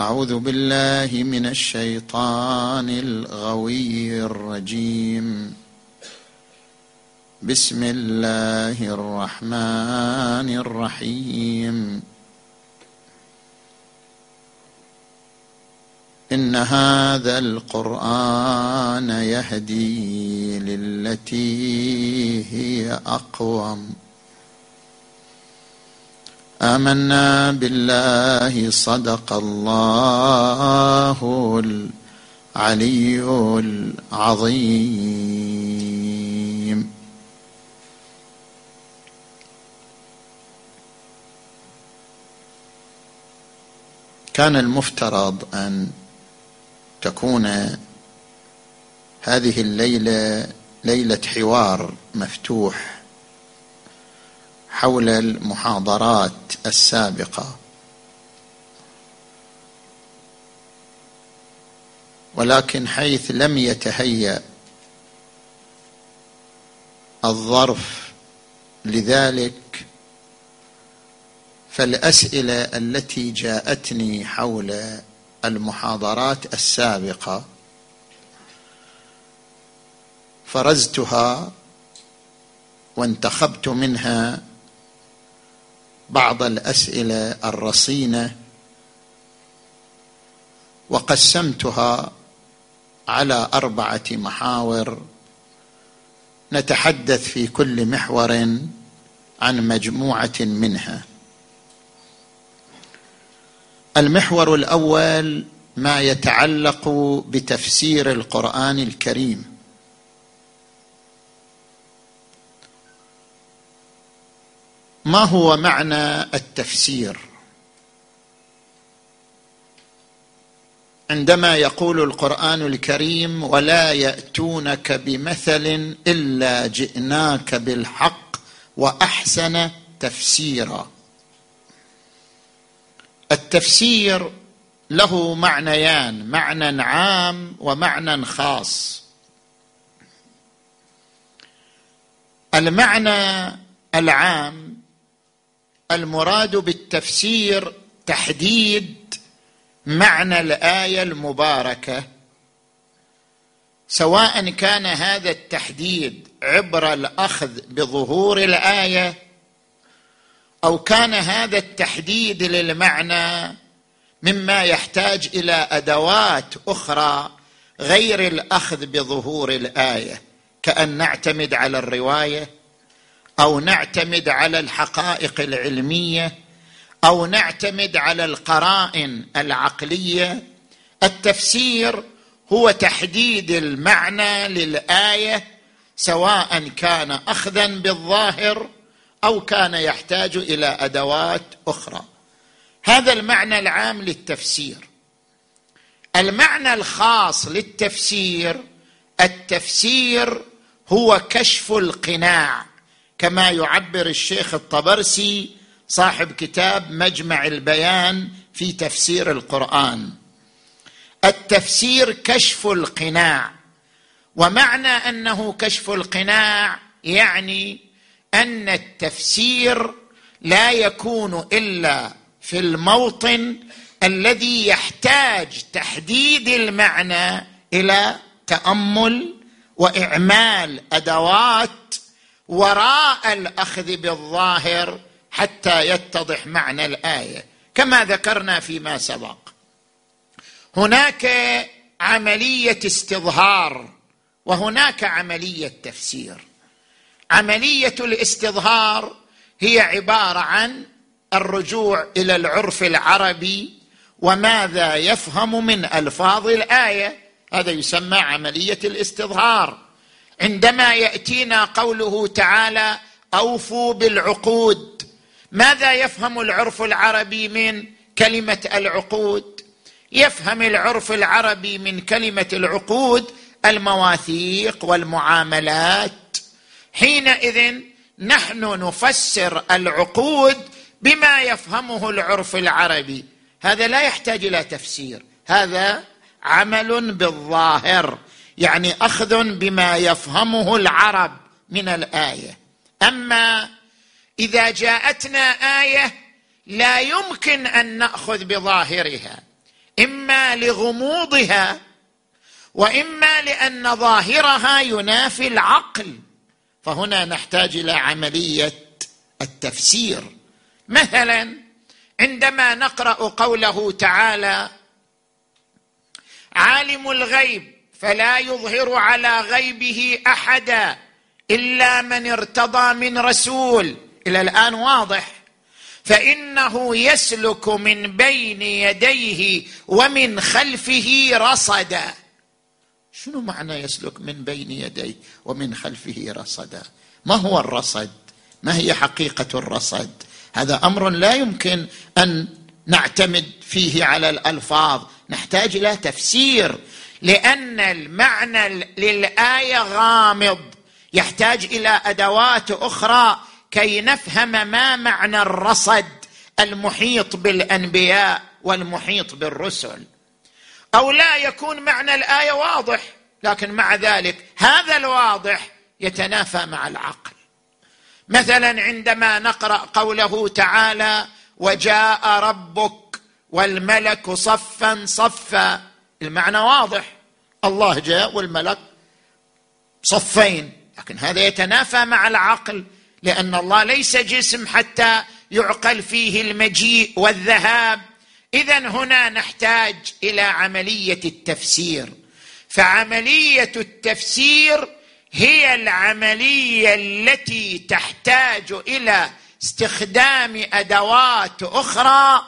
أعوذ بالله من الشيطان الغوي الرجيم. بسم الله الرحمن الرحيم. إن هذا القرآن يهدي للتي هي أقوم. آمنا بالله صدق الله العلي العظيم. كان المفترض أن تكون هذه الليلة ليلة حوار مفتوح. حول المحاضرات السابقة. ولكن حيث لم يتهيأ الظرف لذلك فالأسئلة التي جاءتني حول المحاضرات السابقة فرزتها وانتخبت منها بعض الأسئلة الرصينة وقسمتها على أربعة محاور. نتحدث في كل محور عن مجموعة منها. المحور الأول ما يتعلق بتفسير القرآن الكريم. ما هو معنى التفسير؟ عندما يقول القرآن الكريم ولا يأتونك بمثل إلا جئناك بالحق وأحسن تفسيرا. التفسير له معنيان معنى عام ومعنى خاص. المعنى العام المراد بالتفسير تحديد معنى الآية المباركة. سواء كان هذا التحديد عبر الأخذ بظهور الآية أو كان هذا التحديد للمعنى مما يحتاج إلى أدوات أخرى غير الأخذ بظهور الآية كأن نعتمد على الرواية أو نعتمد على الحقائق العلمية أو نعتمد على القرائن العقلية. التفسير هو تحديد المعنى للآية سواء كان اخذا بالظاهر أو كان يحتاج إلى أدوات أخرى. هذا المعنى العام للتفسير. المعنى الخاص للتفسير التفسير هو كشف القناع. كما يعبر الشيخ الطبرسي صاحب كتاب مجمع البيان في تفسير القرآن. التفسير كشف القناع ومعنى أنه كشف القناع يعني أن التفسير لا يكون إلا في الموطن الذي يحتاج تحديد المعنى إلى تأمل وإعمال أدوات وراء الأخذ بالظاهر حتى يتضح معنى الآية. كما ذكرنا فيما سبق. هناك عملية استظهار وهناك عملية تفسير. عملية الاستظهار هي عبارة عن الرجوع إلى العرف العربي وماذا يفهم من ألفاظ الآية. هذا يسمى عملية الاستظهار. عندما يأتينا قوله تعالى أوفوا بالعقود ماذا يفهم العرف العربي من كلمة العقود؟ يفهم العرف العربي من كلمة العقود المواثيق والمعاملات. حينئذ نحن نفسر العقود بما يفهمه العرف العربي. هذا لا يحتاج إلى تفسير هذا عمل بالظاهر. يعني أخذ بما يفهمه العرب من الآية. أما إذا جاءتنا آية لا يمكن أن نأخذ بظاهرها إما لغموضها وإما لأن ظاهرها ينافي العقل. فهنا نحتاج إلى عملية التفسير. مثلا عندما نقرأ قوله تعالى عالم الغيب فلا يظهر على غيبه أحدا إلا من ارتضى من رسول. إلى الآن واضح. فإنه يسلك من بين يديه ومن خلفه رصدا. شنو معنى يسلك من بين يديه ومن خلفه رصدا؟ ما هو الرصد؟ ما هي حقيقة الرصد؟ هذا أمر لا يمكن أن نعتمد فيه على الألفاظ. نحتاج إلى تفسير. لأن المعنى للآية غامض. يحتاج إلى أدوات أخرى كي نفهم ما معنى الرصد المحيط بالأنبياء والمحيط بالرسل. أو لا يكون معنى الآية واضح لكن مع ذلك هذا الواضح يتنافى مع العقل. مثلا عندما نقرأ قوله تعالى وجاء ربك والملك صفا صفا المعنى واضح. الله جاء والملك صفين لكن هذا يتنافى مع العقل لأن الله ليس جسم حتى يعقل فيه المجيء والذهاب. اذا هنا نحتاج إلى عملية التفسير. فعملية التفسير هي العملية التي تحتاج إلى استخدام أدوات أخرى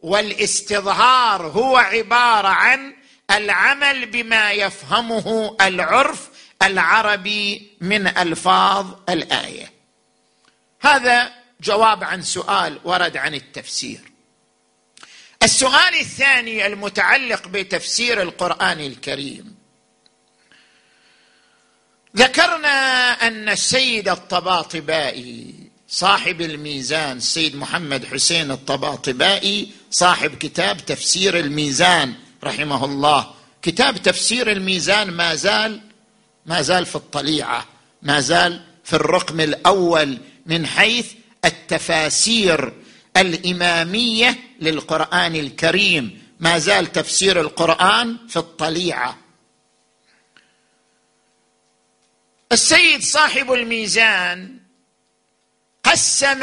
والاستظهار هو عبارة عن العمل بما يفهمه العرف العربي من ألفاظ الآية. هذا جواب عن سؤال ورد عن التفسير. السؤال الثاني المتعلق بتفسير القرآن الكريم. ذكرنا أن السيد الطباطبائي صاحب الميزان السيد محمد حسين الطباطبائي صاحب كتاب تفسير الميزان رحمه الله كتاب تفسير الميزان ما زال ما زال في الطليعة ما زال في الرقم الأول من حيث التفاسير الإمامية للقرآن الكريم. ما زال تفسير القرآن في الطليعة. السيد صاحب الميزان قسم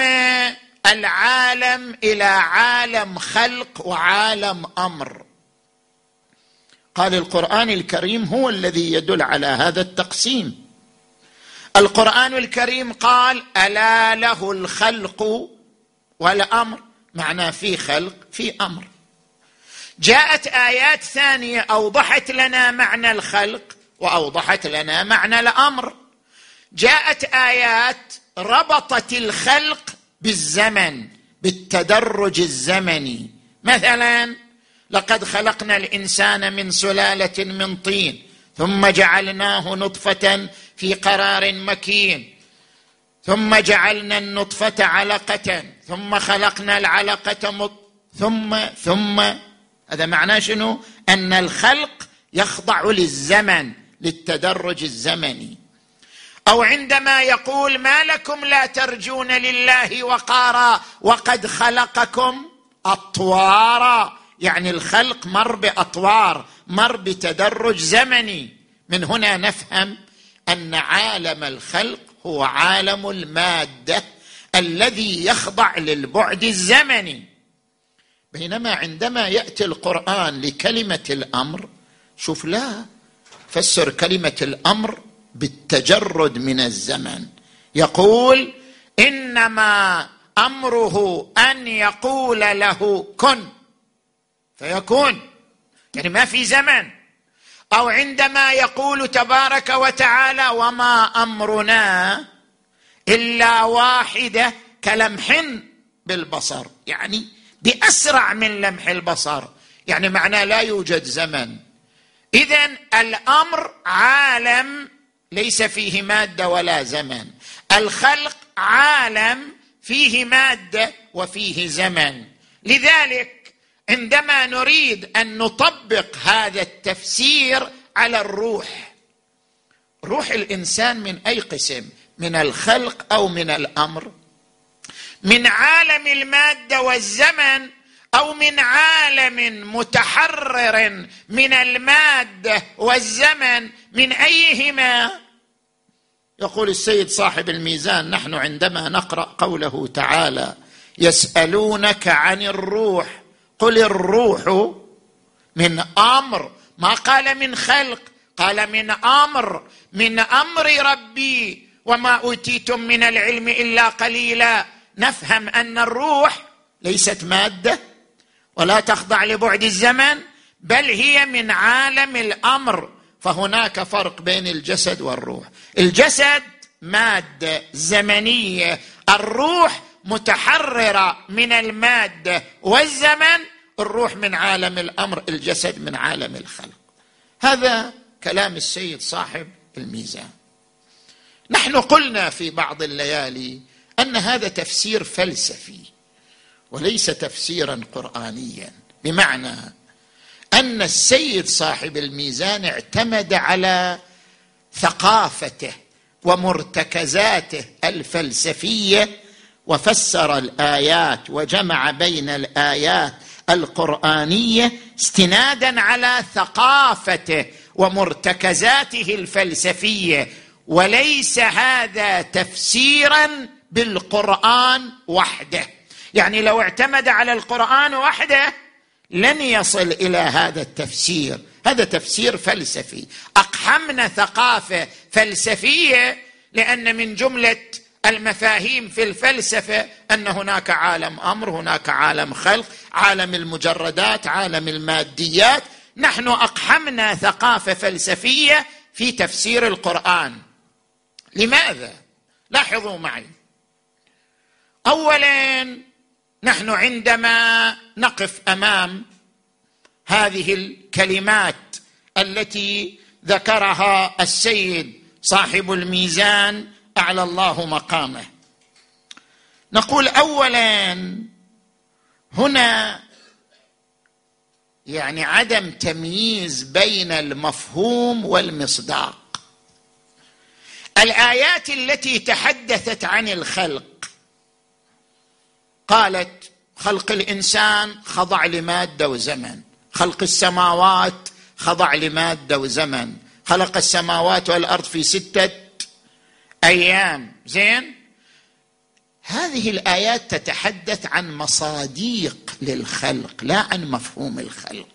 العالم إلى عالم خلق وعالم أمر. قال القرآن الكريم هو الذي يدل على هذا التقسيم. القرآن الكريم قال ألا له الخلق والأمر. معناه في خلق في أمر. جاءت آيات ثانية أوضحت لنا معنى الخلق وأوضحت لنا معنى الأمر. جاءت آيات ربطت الخلق بالزمن بالتدرج الزمني. مثلا لقد خلقنا الإنسان من سلالة من طين ثم جعلناه نطفة في قرار مكين ثم جعلنا النطفة علقة ثم خلقنا العلقة مط ثم ثم هذا معناه شنو؟ أن الخلق يخضع للزمن للتدرج الزمني. أو عندما يقول ما لكم لا ترجون لله وقارا وقد خلقكم أطوارا. يعني الخلق مر بأطوار مر بتدرج زمني. من هنا نفهم أن عالم الخلق هو عالم المادة الذي يخضع للبعد الزمني. بينما عندما يأتي القرآن لكلمة الأمر شوف لا فسر كلمة الأمر بالتجرد من الزمن. يقول إنما أمره أن يقول له كن. فيكون. يعني ما في زمن. أو عندما يقول تبارك وتعالى وما أمرنا إلا واحدة كلمح بالبصر. يعني بأسرع من لمح البصر. يعني معناه لا يوجد زمن. اذا الأمر عالم ليس فيه مادة ولا زمن. الخلق عالم فيه مادة وفيه زمن. لذلك عندما نريد أن نطبق هذا التفسير على الروح. روح الإنسان من أي قسم؟ من الخلق أو من الأمر؟ من عالم المادة والزمن أو من عالم متحرر من المادة والزمن؟ من أيهما؟ يقول السيد صاحب الميزان نحن عندما نقرأ قوله تعالى يسألونك عن الروح قل الروح من أمر. ما قال من خلق قال من أمر. من أمر ربي وما أوتيتم من العلم إلا قليلا. نفهم أن الروح ليست مادة ولا تخضع لبعد الزمن بل هي من عالم الأمر. فهناك فرق بين الجسد والروح. الجسد مادة زمنية الروح متحررة من المادة والزمن الروح من عالم الأمر الجسد من عالم الخلق. هذا كلام السيد صاحب الميزان. نحن قلنا في بعض الليالي أن هذا تفسير فلسفي وليس تفسيرا قرانيا. بمعنى أن السيد صاحب الميزان اعتمد على ثقافته ومرتكزاته الفلسفية وفسر الآيات وجمع بين الآيات القرآنية استنادا على ثقافته ومرتكزاته الفلسفية وليس هذا تفسيرا بالقرآن وحده. يعني لو اعتمد على القرآن وحده لن يصل إلى هذا التفسير. هذا تفسير فلسفي. أقحمنا ثقافة فلسفية لأن من جملة المفاهيم في الفلسفة أن هناك عالم أمر هناك عالم خلق عالم المجردات عالم الماديات. نحن أقحمنا ثقافة فلسفية في تفسير القرآن. لماذا؟ لاحظوا معي. اولا نحن عندما نقف أمام هذه الكلمات التي ذكرها السيد صاحب الميزان اعلى الله مقامه. نقول اولا هنا يعني عدم تمييز بين المفهوم والمصداق. الآيات التي تحدثت عن الخلق قالت خلق الإنسان خضع لمادة وزمن خلق السماوات خضع لمادة وزمن خلق السماوات والأرض في ستة أيام. زين؟ هذه الآيات تتحدث عن مصاديق للخلق لا عن مفهوم الخلق.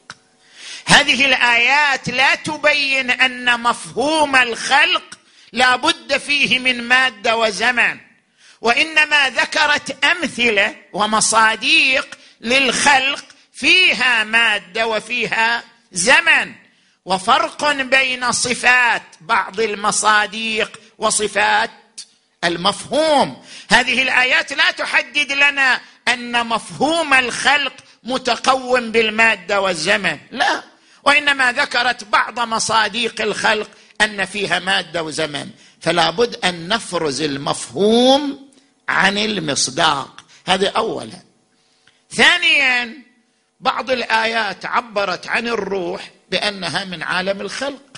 هذه الآيات لا تبين أن مفهوم الخلق لا بد فيه من مادة وزمن وإنما ذكرت أمثلة ومصاديق للخلق فيها مادة وفيها زمن. وفرق بين صفات بعض المصاديق وصفات المفهوم. هذه الآيات لا تحدد لنا أن مفهوم الخلق متقوم بالمادة والزمن لا. وإنما ذكرت بعض مصاديق الخلق أن فيها مادة وزمن. فلا بد أن نفرز المفهوم عن المصداق. هذا اولا. ثانيا بعض الآيات عبرت عن الروح بأنها من عالم الخلق.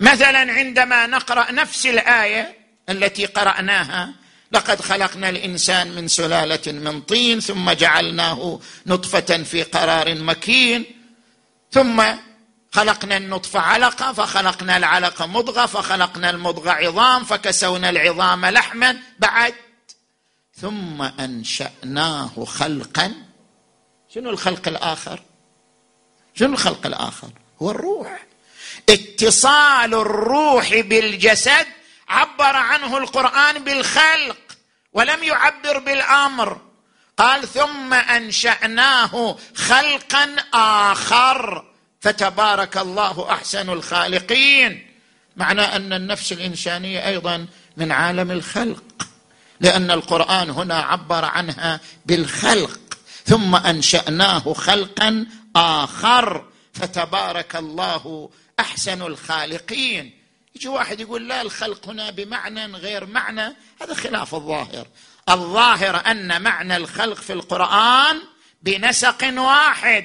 مثلا عندما نقرأ نفس الآية التي قرأناها لقد خلقنا الإنسان من سلالة من طين ثم جعلناه نطفة في قرار مكين ثم خلقنا النطفه علقة فخلقنا العلقه مضغة فخلقنا المضغه عظام فكسونا العظام لحما بعد. ثم أنشأناه خلقا. شنو الخلق الآخر؟ شنو الخلق الآخر؟ هو الروح. اتصال الروح بالجسد عبر عنه القرآن بالخلق ولم يعبر بالأمر. قال ثم أنشأناه خلقا آخر. فتبارك الله أحسن الخالقين. معنى أن النفس الإنسانية أيضا من عالم الخلق. لأن القرآن هنا عبر عنها بالخلق. ثم أنشأناه خلقا آخر. فتبارك الله أحسن الخالقين. يجي واحد يقول لا الخلق هنا بمعنى غير معنى. هذا خلاف الظاهر. الظاهر أن معنى الخلق في القرآن بنسق واحد.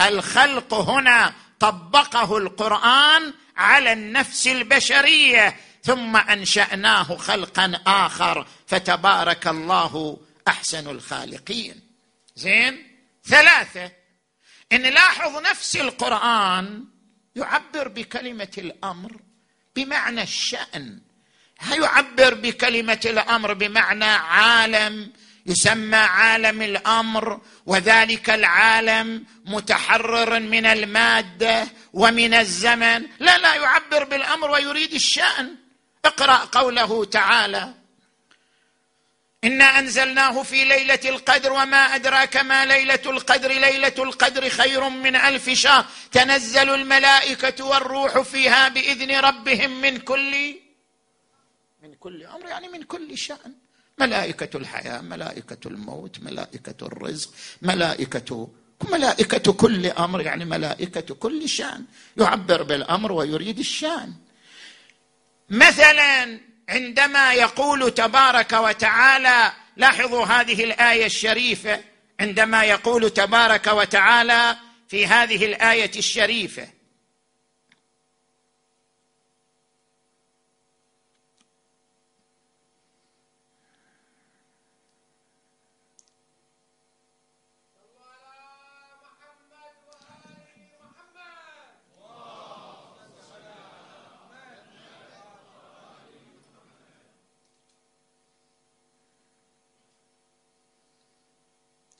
الخلق هنا طبقه القرآن على النفس البشرية ثم أنشأناه خلقا آخر. فتبارك الله أحسن الخالقين. زين؟ ثلاثة. إن نلاحظ نفس القرآن يعبر بكلمة الأمر بمعنى الشأن. يعبر بكلمة الأمر بمعنى عالم يسمى عالم الأمر وذلك العالم متحرر من المادة ومن الزمن. لا لا يعبر بالأمر ويريد الشأن. اقرأ قوله تعالى إنا أنزلناه في ليلة القدر وما أدراك ما ليلة القدر. ليلة القدر خير من ألف شهر. تنزل الملائكة والروح فيها بإذن ربهم من كل من كل أمر يعني من كل شأن. ملائكة الحياة ملائكة الموت ملائكة الرزق ملائكة ملائكة كل أمر يعني ملائكة كل شأن. يعبر بالأمر ويريد الشأن. مثلا عندما يقول تبارك وتعالى لاحظوا هذه الآية الشريفة عندما يقول تبارك وتعالى في هذه الآية الشريفة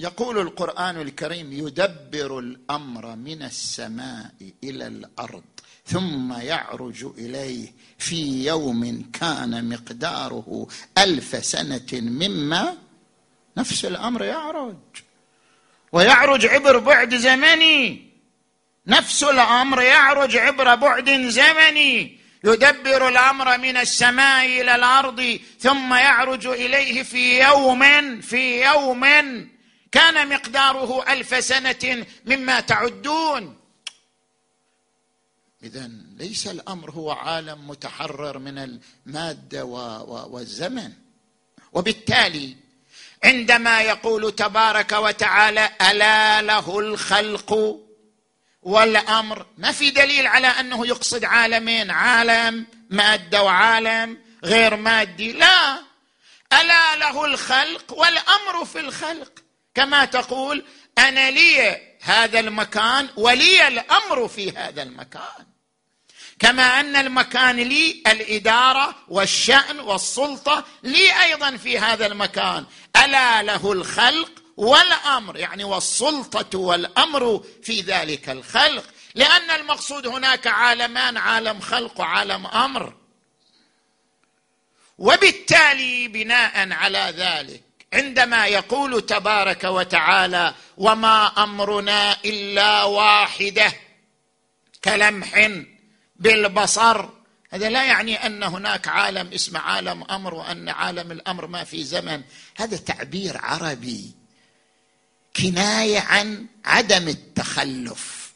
يقول القرآن الكريم يدبر الأمر من السماء إلى الأرض ثم يعرج إليه في يوم كان مقداره ألف سنة مما نفس الأمر يعرج. ويعرج عبر بعد زمني نفس الأمر يعرج عبر بعد زمني يدبر الأمر من السماء إلى الأرض ثم يعرج إليه في يوم في يوم كان مقداره ألف سنة مما تعدون. اذا ليس الأمر هو عالم متحرر من المادة والزمن. وبالتالي عندما يقول تبارك وتعالى ألا له الخلق والأمر ما في دليل على أنه يقصد عالمين عالم مادة وعالم غير مادي لا. ألا له الخلق والأمر في الخلق. كما تقول أنا لي هذا المكان ولي الأمر في هذا المكان. كما أن المكان لي الإدارة والشأن والسلطة لي أيضا في هذا المكان. ألا له الخلق والأمر يعني والسلطة والأمر في ذلك الخلق. لأن المقصود هناك عالمان عالم خلق وعالم أمر. وبالتالي بناء على ذلك عندما يقول تبارك وتعالى وما أمرنا إلا واحدة كلمح بالبصر هذا لا يعني أن هناك عالم اسمه عالم أمر وأن عالم الأمر ما في زمن. هذا تعبير عربي كناية عن عدم التخلف.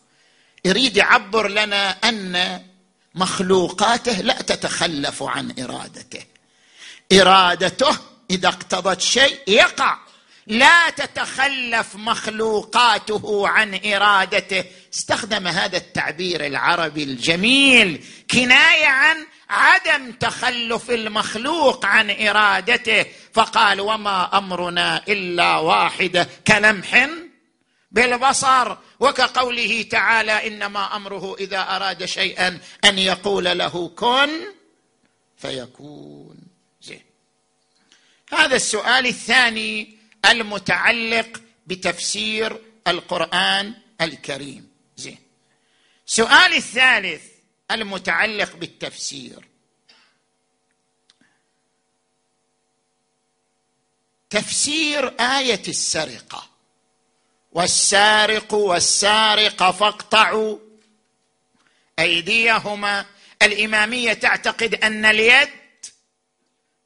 يريد يعبر لنا أن مخلوقاته لا تتخلف عن إرادته. إرادته إذا اقتضت شيء يقع. لا تتخلف مخلوقاته عن إرادته. استخدم هذا التعبير العربي الجميل. كناية عن عدم تخلف المخلوق عن إرادته. فقال وما أمرنا إلا واحدة كلمح بالبصر. وكقوله تعالى إنما أمره إذا أراد شيئا أن يقول له كن فيكون. هذا السؤال الثاني المتعلق بتفسير القرآن الكريم. زين. السؤال الثالث المتعلق بالتفسير. تفسير آية السرقة. والسارق والسارقة فاقطعوا أيديهما. الإمامية تعتقد أن اليد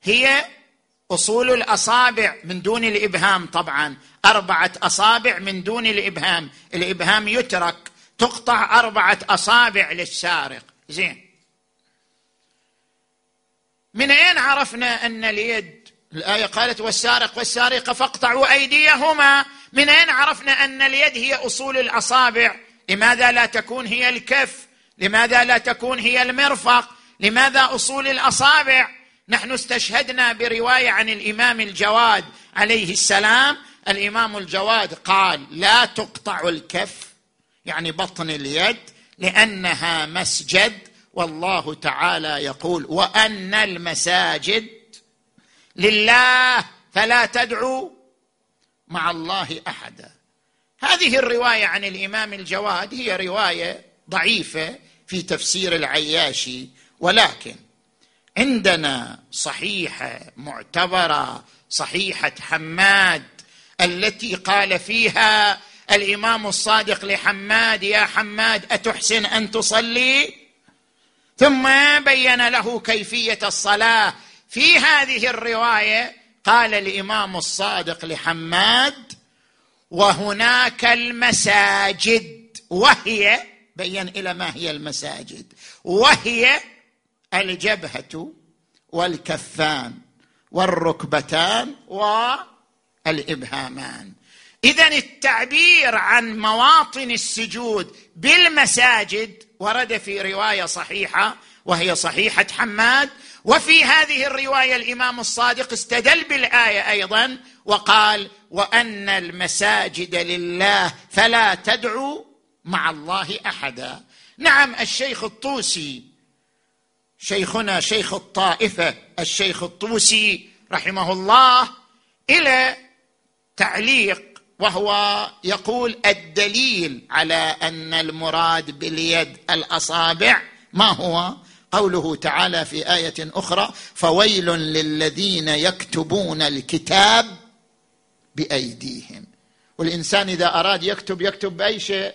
هي أصول الأصابع من دون الإبهام طبعا. أربعة أصابع من دون الإبهام. الإبهام يترك. تقطع أربعة أصابع للسارق. زين. من أين عرفنا أن اليد الآية قالت والسارق والسارقة فاقطعوا أيديهما. من أين عرفنا أن اليد هي أصول الأصابع؟ لماذا لا تكون هي الكف؟ لماذا لا تكون هي المرفق؟ لماذا أصول الأصابع؟ نحن استشهدنا برواية عن الإمام الجواد عليه السلام. الإمام الجواد قال لا تقطع الكف يعني بطن اليد لأنها مسجد والله تعالى يقول وأن المساجد لله فلا تدعوا مع الله أحدا. هذه الرواية عن الإمام الجواد هي رواية ضعيفة في تفسير العياشي ولكن عندنا صحيحه معتبرة صحيحة حماد التي قال فيها الإمام الصادق لحماد يا حماد أتحسن أن تصلي؟ ثم بين له كيفية الصلاة. في هذه الرواية قال الإمام الصادق لحماد وهناك المساجد. وهي بين إلى ما هي المساجد. وهي الجبهة والكفان والركبتان والإبهامان. اذا التعبير عن مواطن السجود بالمساجد ورد في رواية صحيحة وهي صحيحة حماد وفي هذه الرواية الإمام الصادق استدل بالآية أيضا وقال وأن المساجد لله فلا تدعوا مع الله أحدا. نعم الشيخ الطوسي شيخنا شيخ الطائفة الشيخ الطوسي رحمه الله إلى تعليق وهو يقول الدليل على أن المراد باليد الأصابع ما هو؟ قوله تعالى في آية أخرى فويل للذين يكتبون الكتاب بأيديهم. والإنسان إذا أراد يكتب يكتب بأي شيء؟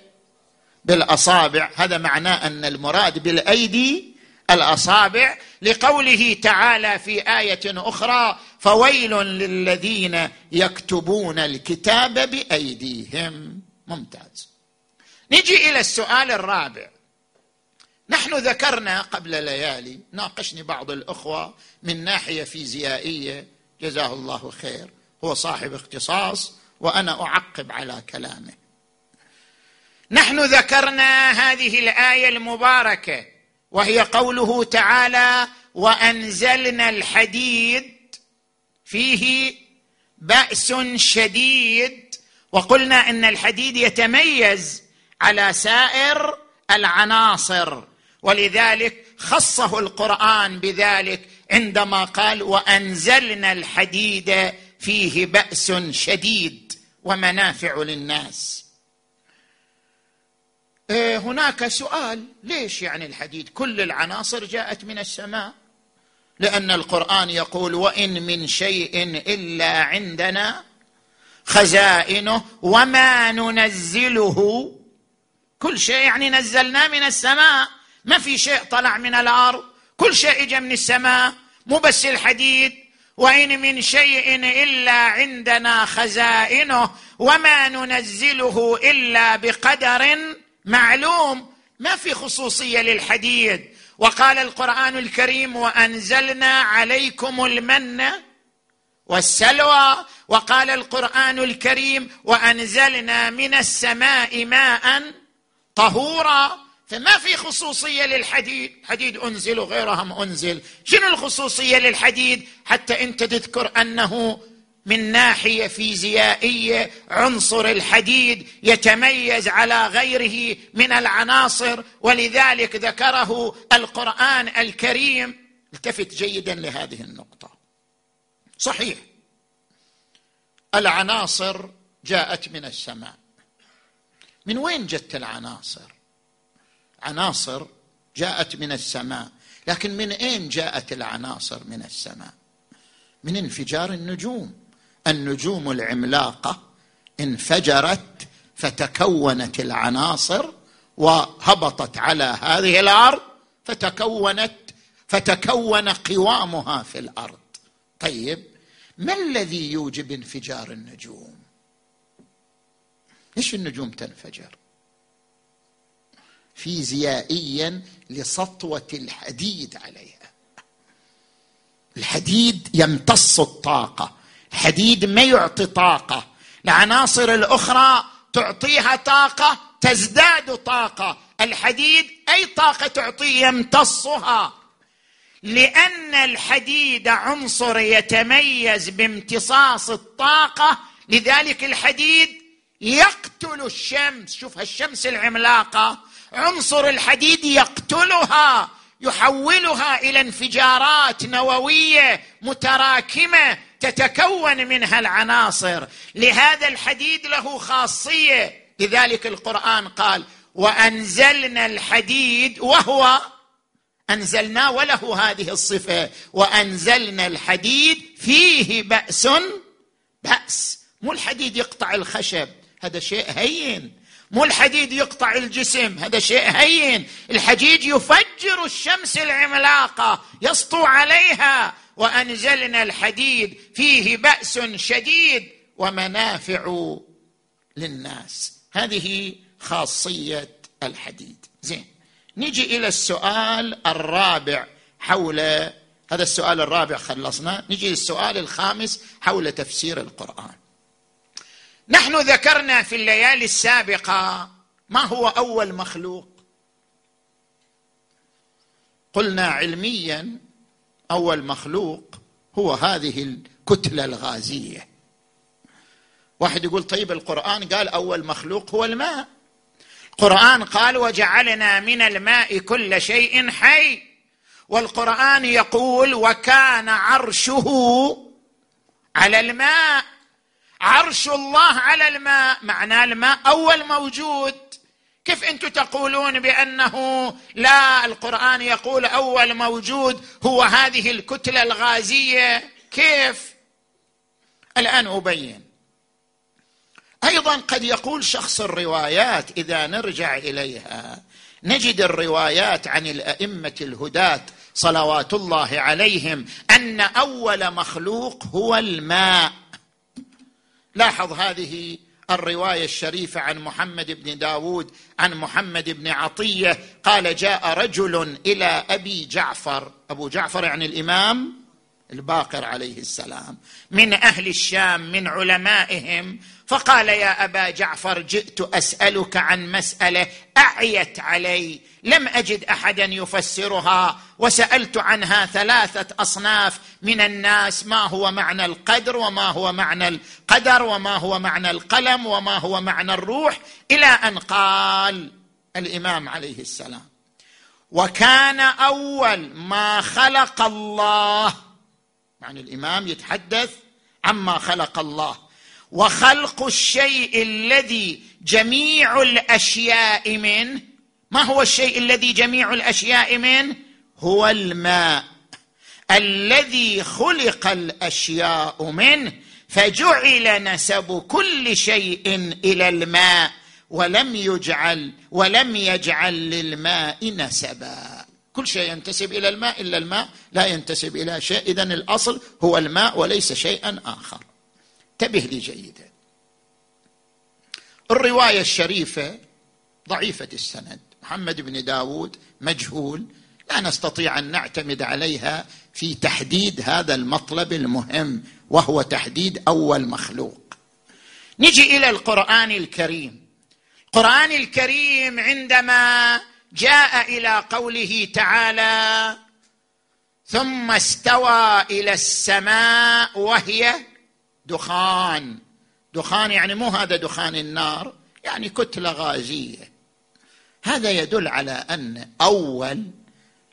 بالأصابع. هذا معناه أن المراد بالأيدي الأصابع لقوله تعالى في آية أخرى فويل للذين يكتبون الكتاب بأيديهم. ممتاز. نجي إلى السؤال الرابع. نحن ذكرنا قبل ليالي ناقشني بعض الأخوة من ناحية فيزيائية جزاه الله خير هو صاحب اختصاص وأنا أعقب على كلامه. نحن ذكرنا هذه الآية المباركة وهي قوله تعالى وأنزلنا الحديد فيه بأس شديد وقلنا إن الحديد يتميز على سائر العناصر ولذلك خصه القرآن بذلك عندما قال وأنزلنا الحديد فيه بأس شديد ومنافع للناس. هناك سؤال ليش يعني الحديد؟ كل العناصر جاءت من السماء؟ لأن القرآن يقول وإن من شيء إلا عندنا خزائنه وما ننزله. كل شيء يعني نزلناه من السماء. ما في شيء طلع من الأرض. كل شيء اجى من السماء. مو بس الحديد. وإن من شيء إلا عندنا خزائنه وما ننزله إلا بقدر معلوم ما في خصوصية للحديد. وقال القرآن الكريم وأنزلنا عليكم المن والسلوى وقال القرآن الكريم وأنزلنا من السماء ماء طهورا فما في خصوصية للحديد. حديد أنزل وغيرهم أنزل. شنو الخصوصية للحديد؟ حتى أنت تذكر أنه من ناحية فيزيائية عنصر الحديد يتميز على غيره من العناصر ولذلك ذكره القرآن الكريم. التفت جيدا لهذه النقطة. صحيح. العناصر جاءت من السماء. من وين جت العناصر؟ عناصر جاءت من السماء. لكن من أين جاءت العناصر من السماء؟ من انفجار النجوم. النجوم العملاقة انفجرت فتكونت العناصر وهبطت على هذه الأرض فتكونت فتكون قوامها في الأرض. طيب ما الذي يوجب انفجار النجوم؟ ليش النجوم تنفجر؟ فيزيائيا لسطوة الحديد عليها. الحديد يمتص الطاقة. الحديد ما يعطي طاقة. العناصر الأخرى تعطيها طاقة تزداد طاقة. الحديد أي طاقة تعطيه يمتصها. لأن الحديد عنصر يتميز بامتصاص الطاقة لذلك الحديد يقتل الشمس. شوف الشمس العملاقة. عنصر الحديد يقتلها يحولها إلى انفجارات نووية متراكمة تتكون منها العناصر. لهذا الحديد له خاصية. لذلك القرآن قال وأنزلنا الحديد وهو أنزلنا وله هذه الصفة. وأنزلنا الحديد فيه بأس بأس. مو الحديد يقطع الخشب هذا شيء هين. مو الحديد يقطع الجسم هذا شيء هين. الحديد يفجر الشمس العملاقة يسطو عليها. وأنزلنا الحديد فيه بأس شديد ومنافع للناس. هذه خاصية الحديد. زين نجي إلى السؤال الرابع حول هذا السؤال الرابع خلصنا. نجي للسؤال الخامس حول تفسير القرآن. نحن ذكرنا في الليالي السابقة ما هو أول مخلوق؟ قلنا علميا أول مخلوق هو هذه الكتلة الغازية. واحد يقول طيب القرآن قال أول مخلوق هو الماء. القرآن قال وجعلنا من الماء كل شيء حي. والقرآن يقول وكان عرشه على الماء. عرش الله على الماء. معنى الماء أول موجود. كيف أنتم تقولون بأنه لا القرآن يقول أول موجود هو هذه الكتلة الغازية؟ كيف؟ الآن أبين. أيضا قد يقول شخص الروايات إذا نرجع إليها نجد الروايات عن الأئمة الهداة صلوات الله عليهم أن أول مخلوق هو الماء. لاحظ هذه الرواية الشريفة عن محمد بن داود عن محمد بن عطية قال جاء رجل إلى أبي جعفر. أبو جعفر يعني الإمام الباقر عليه السلام. من أهل الشام من علمائهم فقال يا أبا جعفر جئت أسألك عن مسألة أعيت علي. لم أجد أحدا يفسرها وسألت عنها ثلاثة أصناف من الناس ما هو معنى القدر وما هو معنى القدر وما هو معنى القلم وما هو معنى الروح إلى أن قال الإمام عليه السلام وكان أول ما خلق الله يعني الإمام يتحدث عما خلق الله. وخلق الشيء الذي جميع الأشياء منه ما هو الشيء الذي جميع الأشياء منه هو الماء الذي خلق الأشياء منه فجعل نسب كل شيء إلى الماء ولم يجعل ولم يجعل للماء نسبا. كل شيء ينتسب إلى الماء إلا الماء لا ينتسب إلى شيء. اذا الأصل هو الماء وليس شيئا آخر. انتبه لي جيدا. الرواية الشريفة ضعيفة السند. محمد بن داود مجهول. لا نستطيع أن نعتمد عليها في تحديد هذا المطلب المهم وهو تحديد أول مخلوق. نجي إلى القرآن الكريم. القرآن الكريم عندما جاء إلى قوله تعالى ثم استوى إلى السماء وهي دخان. دخان يعني مو هذا دخان النار يعني كتلة غازية. هذا يدل على أن أول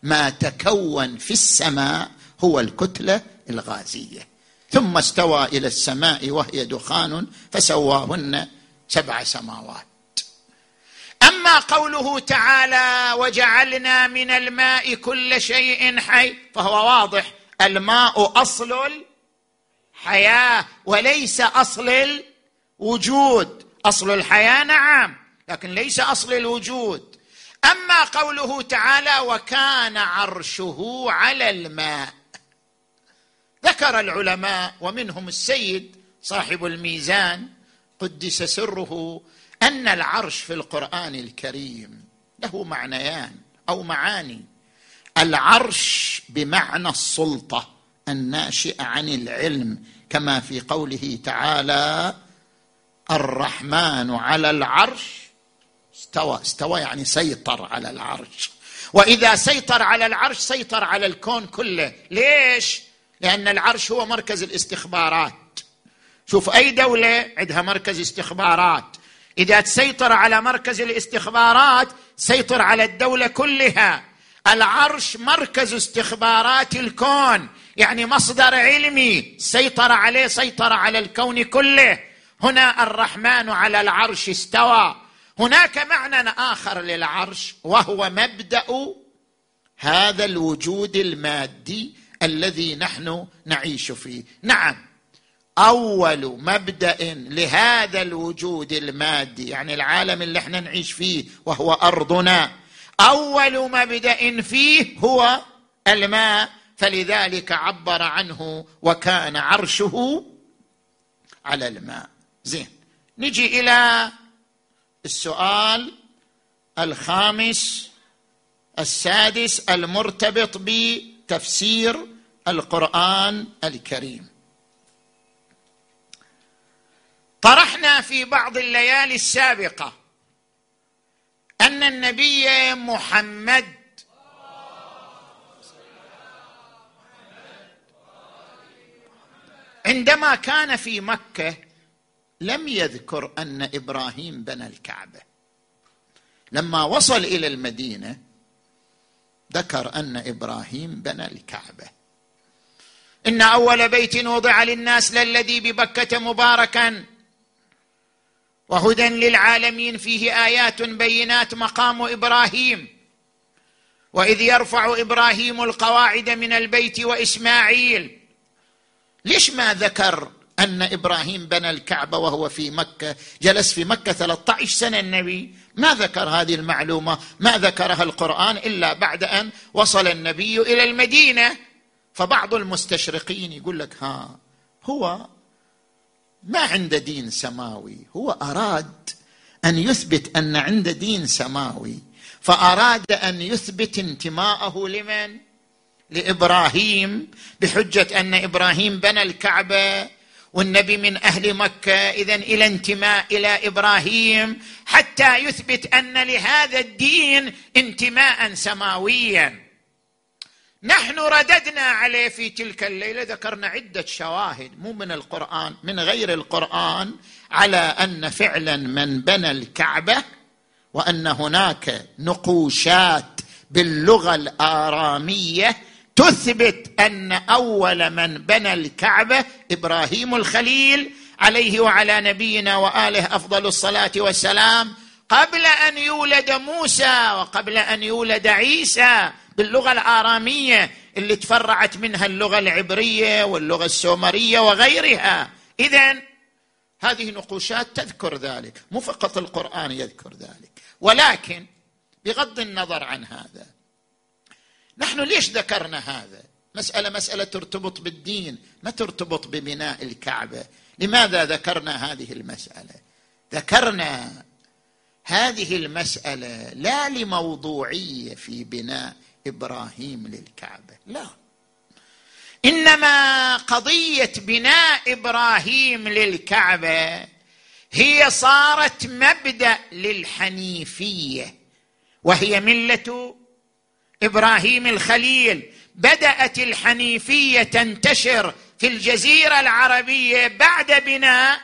ما تكون في السماء هو الكتلة الغازية. ثم استوى إلى السماء وهي دخان فسواهن سبع سماوات. أما قوله تعالى وجعلنا من الماء كل شيء حي فهو واضح الماء أصل الحياة وليس أصل الوجود. أصل الحياة نعم لكن ليس أصل الوجود. أما قوله تعالى وكان عرشه على الماء ذكر العلماء ومنهم السيد صاحب الميزان قدس سره أن العرش في القرآن الكريم له معنيان أو معاني. العرش بمعنى السلطة الناشئة عن العلم كما في قوله تعالى الرحمن على العرش استوى استوى يعني سيطر على العرش. وإذا سيطر على العرش سيطر على الكون كله. ليش؟ لأن العرش هو مركز الاستخبارات. شوف أي دولة عندها مركز استخبارات؟ إذا تسيطر على مركز الاستخبارات سيطر على الدولة كلها. العرش مركز استخبارات الكون. يعني مصدر علمي. سيطر عليه سيطر على الكون كله. هنا الرحمن على العرش استوى. هناك معنى آخر للعرش وهو مبدأ هذا الوجود المادي الذي نحن نعيش فيه. نعم. أول مبدأ لهذا الوجود المادي يعني العالم اللي إحنا نعيش فيه وهو أرضنا. أول مبدأ فيه هو الماء فلذلك عبر عنه وكان عرشه على الماء. زين. نجي إلى السؤال الخامس السادس المرتبط بتفسير القرآن الكريم. طرحنا في بعض الليالي السابقة أن النبي محمد. عندما كان في مكة لم يذكر أن إبراهيم بنى الكعبة. لما وصل إلى المدينة ذكر أن إبراهيم بنى الكعبة. إن أول بيت وضع للناس للذي ببكة مباركا. وهدى للعالمين فيه آيات بينات مقام إبراهيم. وإذ يرفع إبراهيم القواعد من البيت وإسماعيل. ليش ما ذكر أن إبراهيم بنى الكعبة وهو في مكة جلس في مكة 13 سنة؟ النبي ما ذكر هذه المعلومة ما ذكرها القرآن إلا بعد أن وصل النبي إلى المدينة. فبعض المستشرقين يقول لك ها هو ما عنده دين سماوي. هو أراد أن يثبت أن عنده دين سماوي. فأراد أن يثبت انتماءه لمن؟ لإبراهيم بحجة أن إبراهيم بنى الكعبة والنبي من أهل مكة. اذا إلى انتماء إلى إبراهيم حتى يثبت أن لهذا الدين انتماء سماويا. نحن رددنا عليه في تلك الليلة ذكرنا عدة شواهد مو من القرآن من غير القرآن على أن فعلا من بنى الكعبة وأن هناك نقوشات باللغة الآرامية تثبت أن أول من بنى الكعبة إبراهيم الخليل عليه وعلى نبينا وآله أفضل الصلاة والسلام قبل أن يولد موسى وقبل أن يولد عيسى باللغة الآرامية اللي تفرعت منها اللغة العبرية واللغة السومرية وغيرها. اذا هذه نقوشات تذكر ذلك مو فقط القرآن يذكر ذلك ولكن بغض النظر عن هذا نحن ليش ذكرنا هذا؟ مسألة مسألة ترتبط بالدين ما ترتبط ببناء الكعبة. لماذا ذكرنا هذه المسألة؟ ذكرنا هذه المسألة لا لموضوعية في بناء إبراهيم للكعبة. لا. إنما قضية بناء إبراهيم للكعبة هي صارت مبدأ للحنيفية وهي ملة إبراهيم الخليل. بدأت الحنيفية تنتشر في الجزيرة العربية بعد بناء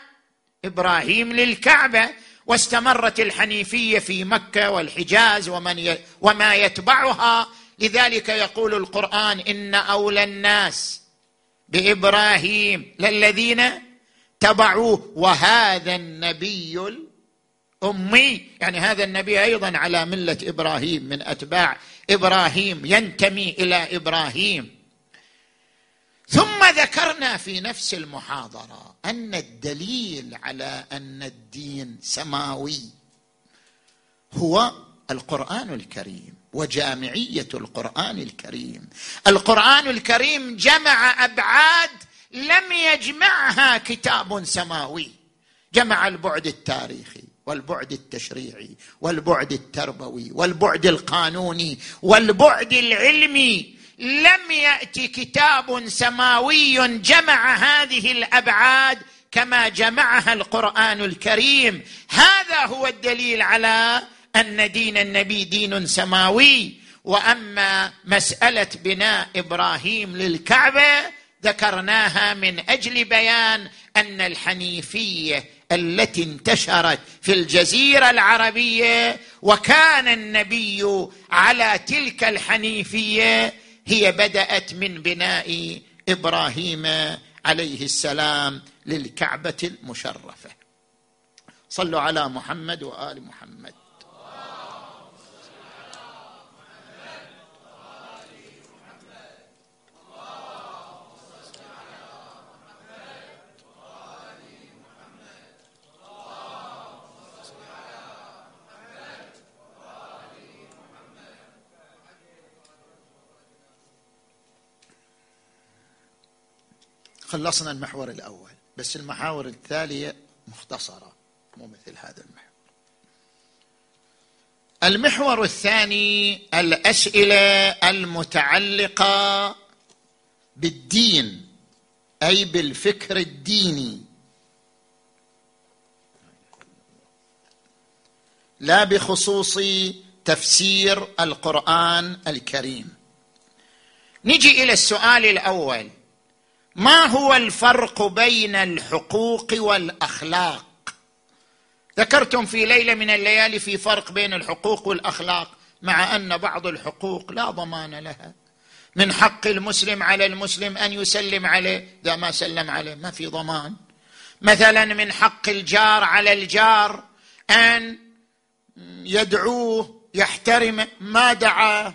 إبراهيم للكعبة واستمرت الحنيفية في مكة والحجاز ومن ي... وما يتبعها لذلك يقول القرآن إن أولى الناس بإبراهيم للذين تبعوه وهذا النبي الأمي. يعني هذا النبي أيضا على ملة إبراهيم من أتباع. إبراهيم ينتمي إلى إبراهيم. ثم ذكرنا في نفس المحاضرة أن الدليل على أن الدين سماوي هو القرآن الكريم. وجامعية القرآن الكريم. القرآن الكريم جمع أبعاد لم يجمعها كتاب سماوي. جمع البعد التاريخي والبعد التشريعي والبعد التربوي والبعد القانوني والبعد العلمي. لم يات كتاب سماوي جمع هذه الأبعاد كما جمعها القرآن الكريم. هذا هو الدليل على أن دين النبي دين سماوي وأما مسألة بناء إبراهيم للكعبة ذكرناها من أجل بيان أن الحنيفية التي انتشرت في الجزيرة العربية وكان النبي على تلك الحنيفية هي بدأت من بناء إبراهيم عليه السلام للكعبة المشرفة. صلوا على محمد وآل محمد. خلصنا المحور الأول بس المحاور التالية مختصرة مو مثل هذا المحور. المحور الثاني الأسئلة المتعلقة بالدين أي بالفكر الديني. لا بخصوص تفسير القرآن الكريم. نجي إلى السؤال الأول. ما هو الفرق بين الحقوق والأخلاق؟ ذكرتم في ليلة من الليالي في فرق بين الحقوق والأخلاق مع أن بعض الحقوق لا ضمان لها. من حق المسلم على المسلم أن يسلم عليه إذا ما سلم عليه ما في ضمان. مثلا من حق الجار على الجار أن يدعوه يحترم ما دعا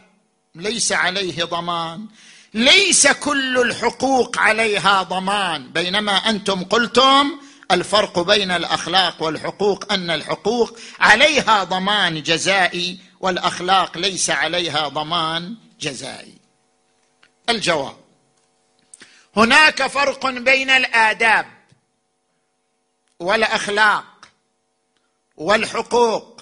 ليس عليه ضمان. ليس كل الحقوق عليها ضمان. بينما أنتم قلتم الفرق بين الأخلاق والحقوق أن الحقوق عليها ضمان جزائي والأخلاق ليس عليها ضمان جزائي. الجواب هناك فرق بين الآداب والأخلاق والحقوق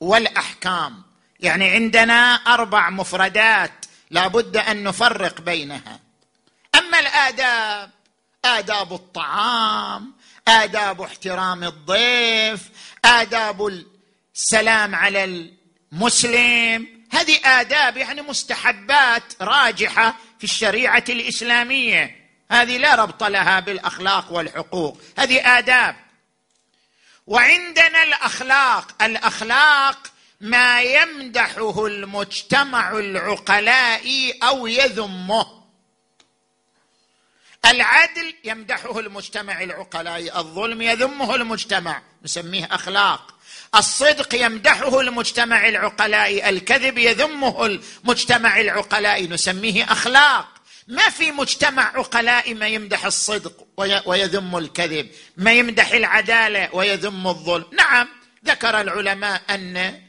والأحكام. يعني عندنا أربع مفردات لا بد أن نفرق بينها. أما الآداب آداب الطعام آداب احترام الضيف آداب السلام على المسلم هذه آداب يعني مستحبات راجحة في الشريعة الإسلامية. هذه لا ربط لها بالأخلاق والحقوق. هذه آداب. وعندنا الأخلاق. الأخلاق ما يمدحه المجتمع العقلاء أو يذمه. العدل يمدحه المجتمع العقلاء الظلم يذمه المجتمع نسميه أخلاق. الصدق يمدحه المجتمع العقلاء الكذب يذمه المجتمع العقلاء نسميه أخلاق. ما في مجتمع عقلاء ما يمدح الصدق ويذم الكذب ما يمدح العدالة ويذم الظلم. نعم ذكر العلماء أن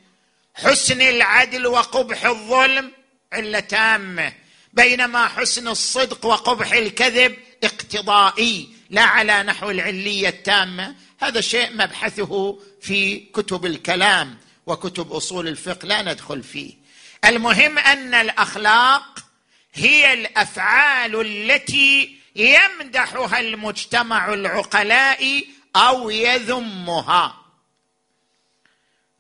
حسن العدل وقبح الظلم عله تامة. بينما حسن الصدق وقبح الكذب اقتضائي لا على نحو العلية التامة. هذا شيء مبحثه في كتب الكلام وكتب أصول الفقه لا ندخل فيه. المهم أن الأخلاق هي الأفعال التي يمدحها المجتمع العقلاء أو يذمها.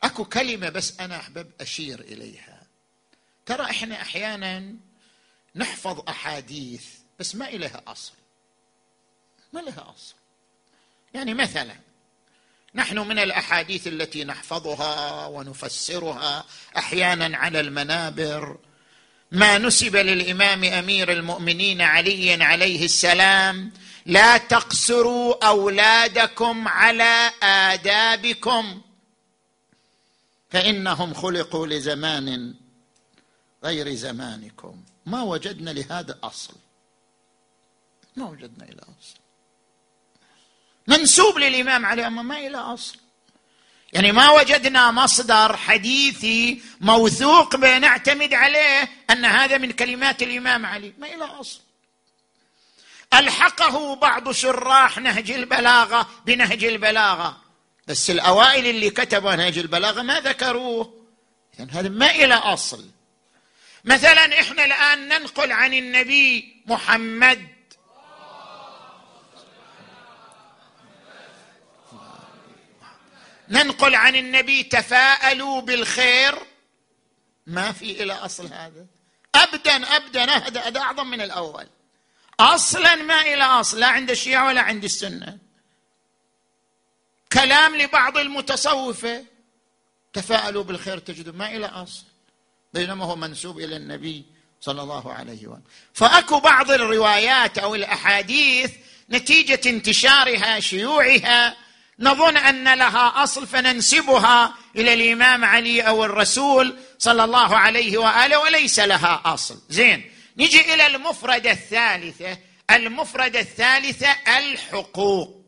أكو كلمة بس أنا أحبب أشير إليها. ترى إحنا أحيانا نحفظ أحاديث بس ما إليها أصل. ما لها أصل. يعني مثلا نحن من الأحاديث التي نحفظها ونفسرها أحيانا على المنابر. ما نسب للإمام أمير المؤمنين علي عليه السلام لا تقصروا أولادكم على آدابكم. فإنهم خلقوا لزمان غير زمانكم. ما وجدنا لهذا أصل. ما وجدنا إلى أصل. منسوب للإمام علي أما ما إلى أصل. يعني ما وجدنا مصدر حديثي موثوق بنعتمد عليه أن هذا من كلمات الإمام علي. ما إلى أصل. ألحقه بعض شراح نهج البلاغة بنهج البلاغة. بس الأوائل اللي كتبوا نهج البلاغة ما ذكروه. يعني هذا ما إلى أصل. مثلا إحنا الآن ننقل عن النبي محمد. ننقل عن النبي تفاءلوا بالخير. ما في إلى أصل هذا. ابدا ابدا هذا أعظم من الأول. أصلا ما إلى أصل لا عند الشيعة ولا عند السنة. كلام لبعض المتصوفة. تفاءلوا بالخير تجدوا ما إلى أصل. بينما هو منسوب إلى النبي صلى الله عليه وسلم. فأكو بعض الروايات أو الأحاديث نتيجة انتشارها شيوعها. نظن أن لها أصل فننسبها إلى الإمام علي أو الرسول صلى الله عليه وآله وليس لها أصل. زين. نجي إلى المفردة الثالثة. المفردة الثالثة الحقوق.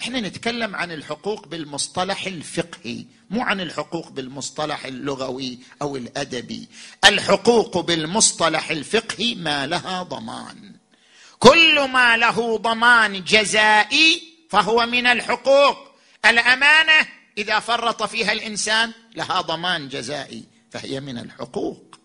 إحنا نتكلم عن الحقوق بالمصطلح الفقهي مو عن الحقوق بالمصطلح اللغوي أو الأدبي. الحقوق بالمصطلح الفقهي ما لها ضمان. كل ما له ضمان جزائي فهو من الحقوق. الأمانة إذا فرط فيها الإنسان لها ضمان جزائي فهي من الحقوق.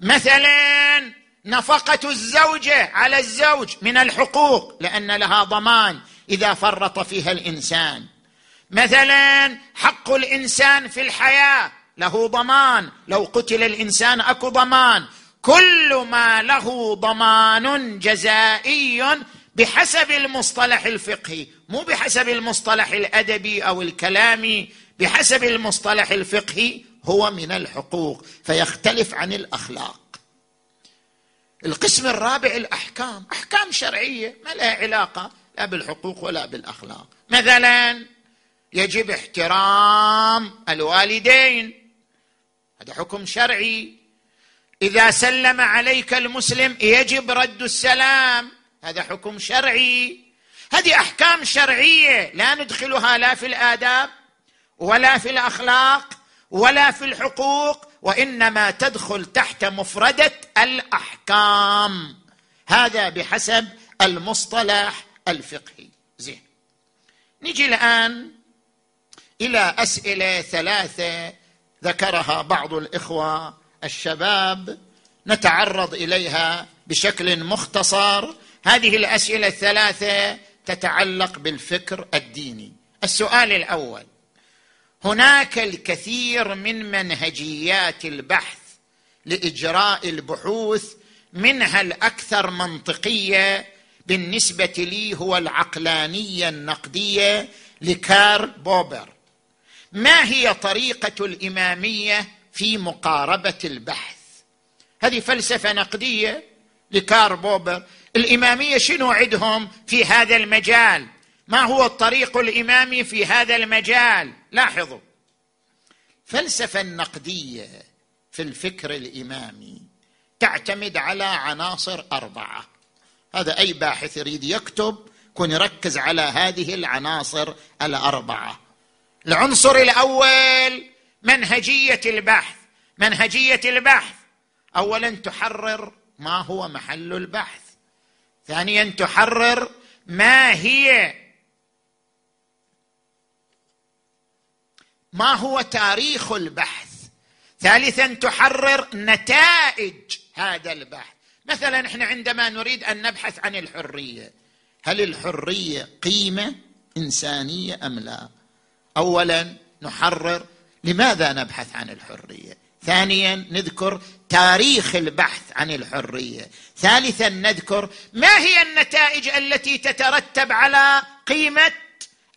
مثلا نفقة الزوجة على الزوج من الحقوق لأن لها ضمان. إذا فرط فيها الإنسان. مثلا حق الإنسان في الحياة له ضمان. لو قتل الإنسان أكو ضمان. كل ما له ضمان جزائي بحسب المصطلح الفقهي. مو بحسب المصطلح الأدبي أو الكلامي بحسب المصطلح الفقهي هو من الحقوق. فيختلف عن الأخلاق. القسم الرابع الأحكام. أحكام شرعية ما لها علاقة. لا بالحقوق ولا بالأخلاق. مثلا يجب احترام الوالدين. هذا حكم شرعي. إذا سلم عليك المسلم يجب رد السلام. هذا حكم شرعي. هذه أحكام شرعية. لا ندخلها لا في الآداب ولا في الأخلاق ولا في الحقوق وإنما تدخل تحت مفردة الأحكام. هذا بحسب المصطلح الفقهي. زين. نجي الآن إلى أسئلة ثلاثة ذكرها بعض الإخوة الشباب. نتعرض إليها بشكل مختصر. هذه الأسئلة الثلاثة تتعلق بالفكر الديني. السؤال الأول. هناك الكثير من منهجيات البحث لإجراء البحوث منها الأكثر منطقية بالنسبة لي هو العقلانية النقدية لكار بوبر. ما هي طريقة الإمامية في مقاربة البحث؟ هذه فلسفة نقدية لكار بوبر. الإمامية شنو عندهم في هذا المجال؟ ما هو الطريق الإمامي في هذا المجال؟ لاحظوا. الفلسفه النقديه في الفكر الإمامي تعتمد على عناصر أربعة. هذا أي باحث يريد يكتب يكون يركز على هذه العناصر الأربعة. العنصر الأول منهجية البحث. منهجية البحث. اولا تحرر ما هو محل البحث. ثانيا تحرر ما هي ما هو تاريخ البحث. ثالثا تحرر نتائج هذا البحث. مثلا إحنا عندما نريد أن نبحث عن الحرية هل الحرية قيمة إنسانية أم لا؟ اولا نحرر لماذا نبحث عن الحرية؟ ثانيا نذكر تاريخ البحث عن الحرية. ثالثا نذكر ما هي النتائج التي تترتب على قيمة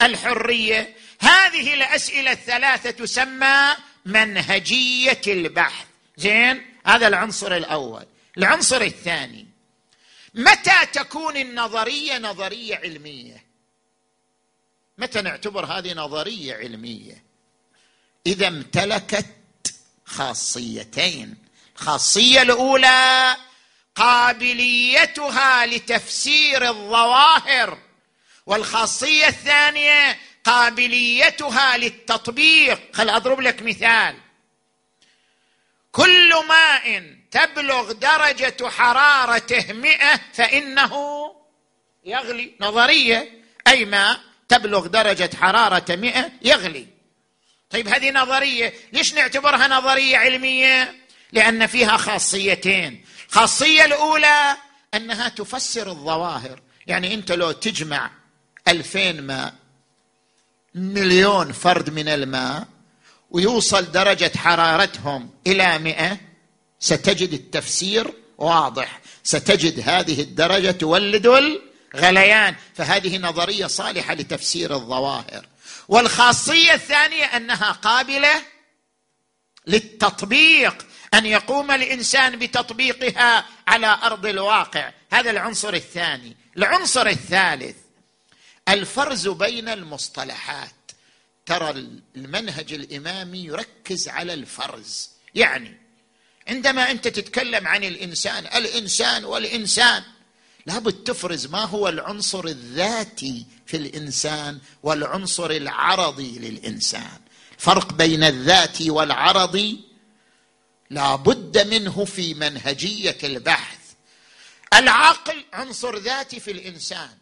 الحرية؟ هذه الأسئلة الثلاثة تسمى منهجية البحث. زين؟ هذا العنصر الأول. العنصر الثاني. متى تكون النظرية نظرية علمية؟ متى نعتبر هذه نظرية علمية؟ إذا امتلكت خاصيتين. الخاصية الأولى قابليتها لتفسير الظواهر والخاصية الثانية قابليتها للتطبيق. خل أضرب لك مثال. كل ماء تبلغ درجة حرارته مئة فإنه يغلي. نظرية. أي ماء تبلغ درجة حرارة مئة يغلي. طيب هذه نظرية. ليش نعتبرها نظرية علمية؟ لأن فيها خاصيتين. الخاصيه الأولى أنها تفسر الظواهر. يعني أنت لو تجمع ألفين ماء مليون فرد من الماء ويوصل درجة حرارتهم إلى مئة ستجد التفسير واضح. ستجد هذه الدرجة تولد الغليان. فهذه نظرية صالحة لتفسير الظواهر. والخاصية الثانية أنها قابلة للتطبيق أن يقوم الإنسان بتطبيقها على أرض الواقع. هذا العنصر الثاني. العنصر الثالث الفرز بين المصطلحات. ترى المنهج الإمامي يركز على الفرز. يعني عندما انت تتكلم عن الإنسان الإنسان والإنسان لابد تفرز ما هو العنصر الذاتي في الإنسان والعنصر العرضي للإنسان. فرق بين الذاتي والعرضي لابد منه في منهجية البحث. العقل عنصر ذاتي في الإنسان.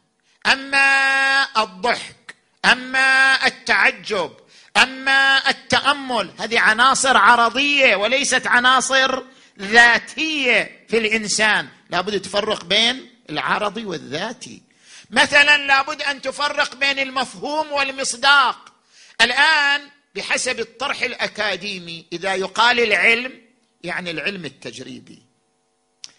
أما الضحك أما التعجب أما التأمل هذه عناصر عرضية وليست عناصر ذاتية في الإنسان. لابد تفرق بين العرضي والذاتي. مثلا لابد أن تفرق بين المفهوم والمصداق. الآن بحسب الطرح الأكاديمي إذا يقال العلم يعني العلم التجريبي.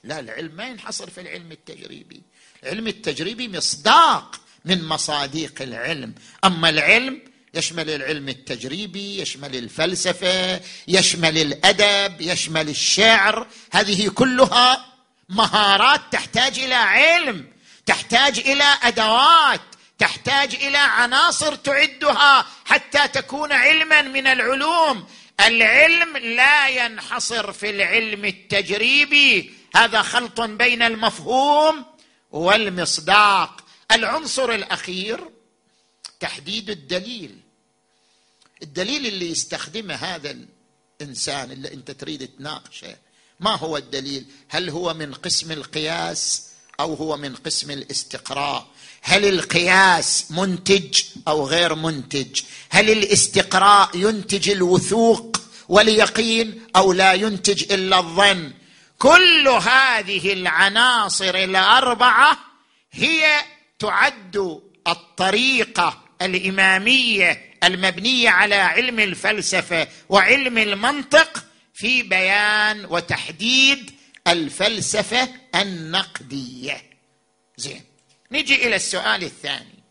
لا العلم ما ينحصر في العلم التجريبي. العلم التجريبي مصداق من مصاديق العلم. أما العلم يشمل العلم التجريبي يشمل الفلسفة يشمل الأدب يشمل الشعر. هذه كلها مهارات تحتاج إلى علم تحتاج إلى أدوات تحتاج إلى عناصر تعدها حتى تكون علما من العلوم. العلم لا ينحصر في العلم التجريبي. هذا خلط بين المفهوم والمصداق. العنصر الأخير تحديد الدليل. الدليل اللي يستخدمه هذا الإنسان اللي أنت تريد تناقشه ما هو الدليل؟ هل هو من قسم القياس أو هو من قسم الاستقراء؟ هل القياس منتج أو غير منتج؟ هل الاستقراء ينتج الوثوق واليقين أو لا ينتج إلا الظن؟ كل هذه العناصر الأربعة هي تعد الطريقة الإمامية المبنية على علم الفلسفة وعلم المنطق في بيان وتحديد الفلسفة النقدية. زين نجي إلى السؤال الثاني.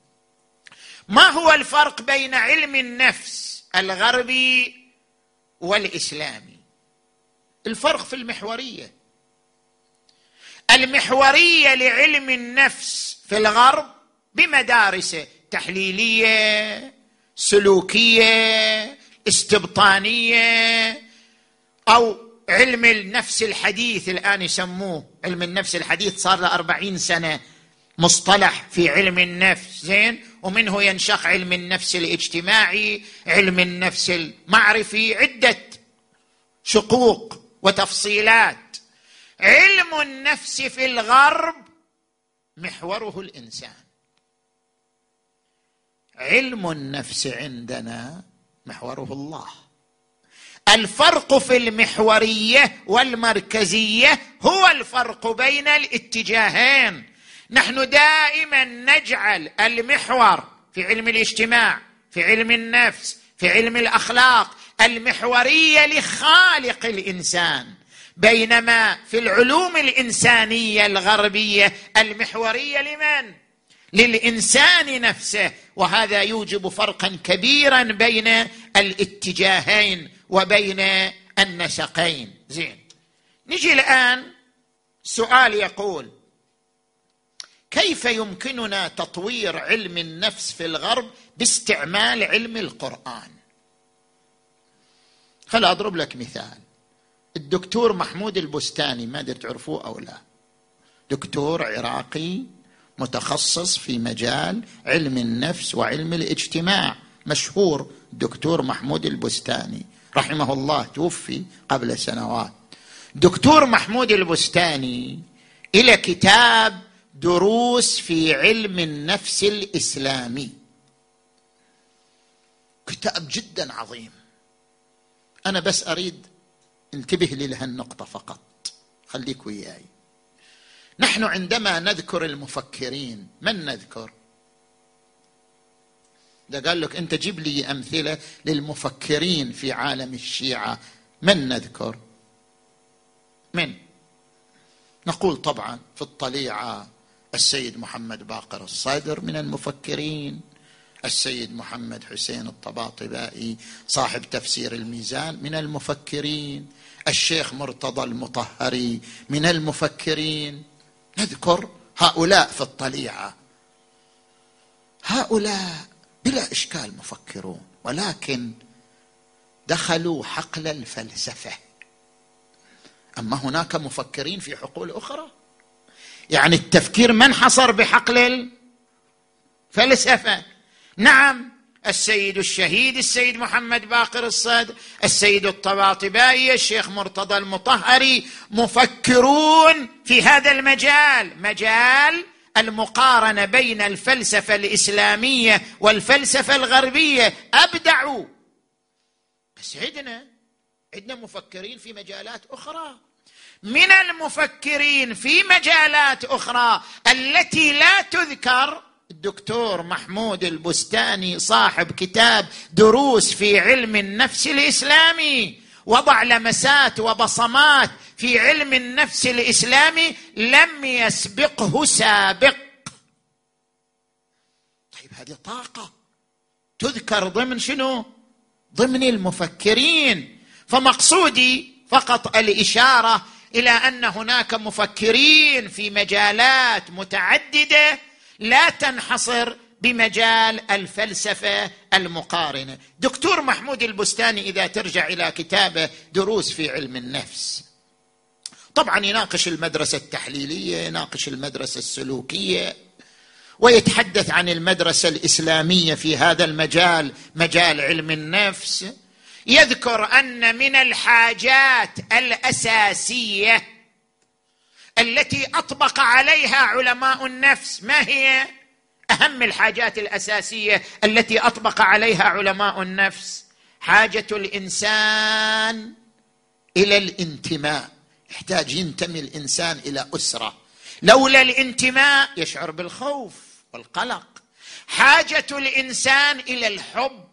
ما هو الفرق بين علم النفس الغربي والإسلامي؟ الفرق في المحورية. المحورية لعلم النفس في الغرب بمدارسه تحليلية سلوكية استبطانية أو علم النفس الحديث الآن يسموه علم النفس الحديث صار له أربعين سنة مصطلح في علم النفس زين؟ ومنه ينشق علم النفس الاجتماعي علم النفس المعرفي عدة شقوق وتفصيلات. علم النفس في الغرب محوره الإنسان. علم النفس عندنا محوره الله. الفرق في المحورية والمركزية هو الفرق بين الاتجاهين. نحن دائما نجعل المحور في علم الاجتماع في علم النفس في علم الأخلاق المحورية لخالق الإنسان. بينما في العلوم الإنسانية الغربية المحورية لمن؟ للإنسان نفسه وهذا يوجب فرقا كبيرا بين الاتجاهين وبين النسقين. زين. نجي الآن سؤال يقول كيف يمكننا تطوير علم النفس في الغرب باستعمال علم القرآن؟ خل أضرب لك مثال. الدكتور محمود البستاني ما أدري تعرفوه أو لا. دكتور عراقي متخصص في مجال علم النفس وعلم الاجتماع. مشهور دكتور محمود البستاني رحمه الله توفي قبل سنوات. دكتور محمود البستاني إلى كتاب دروس في علم النفس الإسلامي. كتاب جدا عظيم. أنا بس أريد انتبه لي لهالنقطة فقط. خليك وياي. نحن عندما نذكر المفكرين من نذكر؟ ده قال لك أنت جيب لي أمثلة للمفكرين في عالم الشيعة. من نذكر؟ من؟ نقول طبعا في الطليعة السيد محمد باقر الصدر من المفكرين السيد محمد حسين الطباطبائي صاحب تفسير الميزان من المفكرين الشيخ مرتضى المطهري من المفكرين. نذكر هؤلاء في الطليعة. هؤلاء بلا إشكال مفكرون ولكن دخلوا حقل الفلسفة. أما هناك مفكرين في حقول أخرى؟ يعني التفكير ما انحصر بحقل الفلسفة؟ نعم السيد الشهيد السيد محمد باقر الصدر السيد الطباطبائي الشيخ مرتضى المطهري مفكرون في هذا المجال مجال المقارنة بين الفلسفة الإسلامية والفلسفة الغربية. ابدعوا بس عندنا عندنا مفكرين في مجالات أخرى. من المفكرين في مجالات أخرى التي لا تذكر الدكتور محمود البستاني صاحب كتاب دروس في علم النفس الإسلامي وضع لمسات وبصمات في علم النفس الإسلامي لم يسبقه سابق. طيب هذه طاقة تذكر ضمن شنو؟ ضمن المفكرين. فمقصودي فقط الإشارة إلى أن هناك مفكرين في مجالات متعددة لا تنحصر بمجال الفلسفة المقارنة. دكتور محمود البستاني إذا ترجع إلى كتابه دروس في علم النفس. طبعا يناقش المدرسة التحليلية يناقش المدرسة السلوكية ويتحدث عن المدرسة الإسلامية في هذا المجال مجال علم النفس. يذكر أن من الحاجات الأساسية التي أطبق عليها علماء النفس. ما هي أهم الحاجات الأساسية التي أطبق عليها علماء النفس؟ حاجة الإنسان إلى الانتماء. يحتاج ينتمي الإنسان إلى أسرة. لولا الانتماء يشعر بالخوف والقلق. حاجة الإنسان إلى الحب.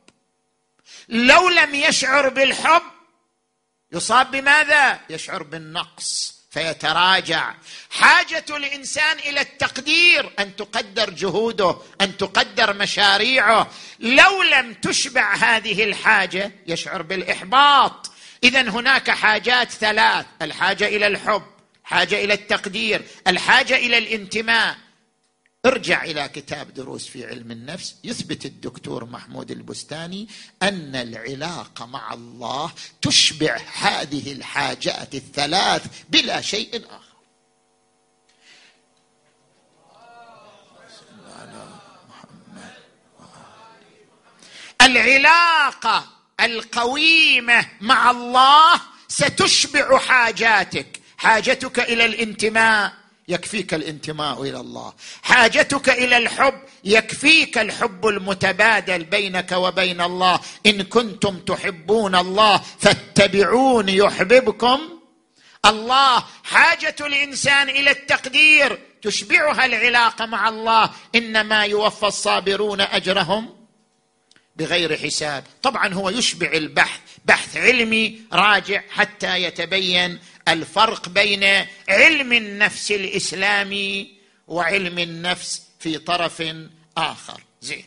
لو لم يشعر بالحب يصاب بماذا؟ يشعر بالنقص. فيتراجع. حاجة الإنسان إلى التقدير أن تقدر جهوده أن تقدر مشاريعه. لو لم تشبع هذه الحاجة يشعر بالإحباط. اذا هناك حاجات ثلاث الحاجة إلى الحب حاجة إلى التقدير الحاجة إلى الانتماء. ارجع إلى كتاب دروس في علم النفس. يثبت الدكتور محمود البستاني أن العلاقه مع الله تشبع هذه الحاجات الثلاث بلا شيء آخر. العلاقه القويمة مع الله ستشبع حاجاتك. حاجتك إلى الانتماء. يكفيك الانتماء إلى الله. حاجتك إلى الحب يكفيك الحب المتبادل بينك وبين الله. إن كنتم تحبون الله فاتبعون يحببكم الله. حاجة الإنسان إلى التقدير تشبعها العلاقة مع الله. إنما يوفى الصابرون أجرهم بغير حساب. طبعا هو يشبع البحث بحث علمي راجع حتى يتبين الفرق بين علم النفس الإسلامي وعلم النفس في طرف آخر. زين.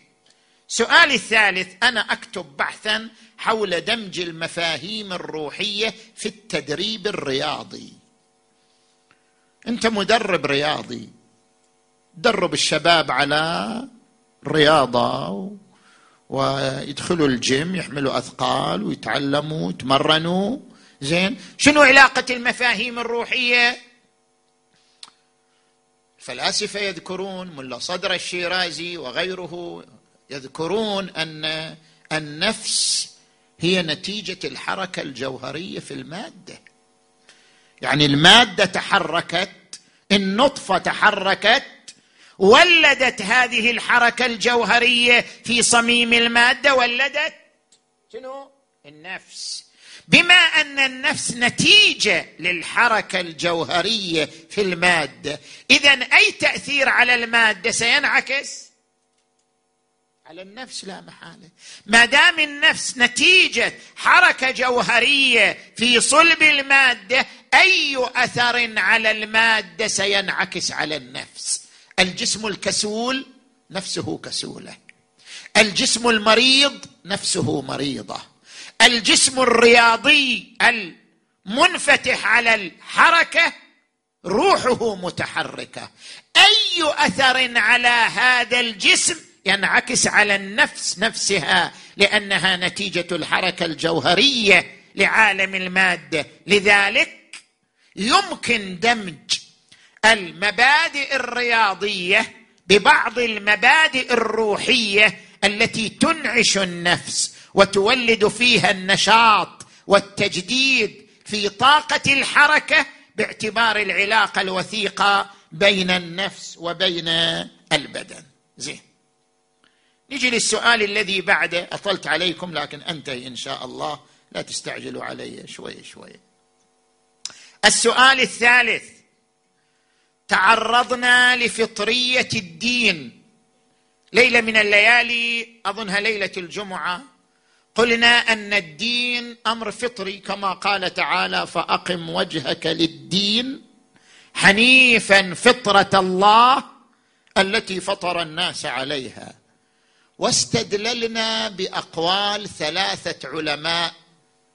سؤالي الثالث أنا أكتب بحثا حول دمج المفاهيم الروحية في التدريب الرياضي. أنت مدرب رياضي. درب الشباب على الرياضه ويدخلوا الجيم يحملوا أثقال ويتعلموا ويتمرنوا. زين؟ شنو علاقة المفاهيم الروحية؟ الفلاسفة يذكرون ملا صدر الشيرازي وغيره يذكرون أن النفس هي نتيجة الحركة الجوهرية في المادة. يعني المادة تحركت النطفة تحركت ولدت هذه الحركة الجوهرية في صميم المادة ولدت شنو؟ النفس. بما أن النفس نتيجة للحركة الجوهرية في المادة. اذا أي تأثير على المادة؟ سينعكس. على النفس لا محالة. ما دام النفس نتيجة حركة جوهرية في صلب المادة أي أثر على المادة سينعكس على النفس. الجسم الكسول نفسه كسولة. الجسم المريض نفسه مريضة. الجسم الرياضي المنفتح على الحركة روحه متحركة. أي أثر على هذا الجسم؟ ينعكس على النفس نفسها لأنها نتيجة الحركة الجوهرية لعالم الماده لذلك يمكن دمج المبادئ الرياضية ببعض المبادئ الروحية التي تنعش النفس. وتولد فيها النشاط والتجديد في طاقة الحركة باعتبار العلاقة الوثيقة بين النفس وبين البدن. زين. نجي للسؤال الذي بعده. أطلت عليكم لكن انتهي إن شاء الله لا تستعجلوا علي شوي شوي. السؤال الثالث. تعرضنا لفطرية الدين. ليلة من الليالي أظنها ليلة الجمعة قلنا أن الدين أمر فطري كما قال تعالى فأقم وجهك للدين حنيفا فطرة الله التي فطر الناس عليها. واستدللنا بأقوال ثلاثة علماء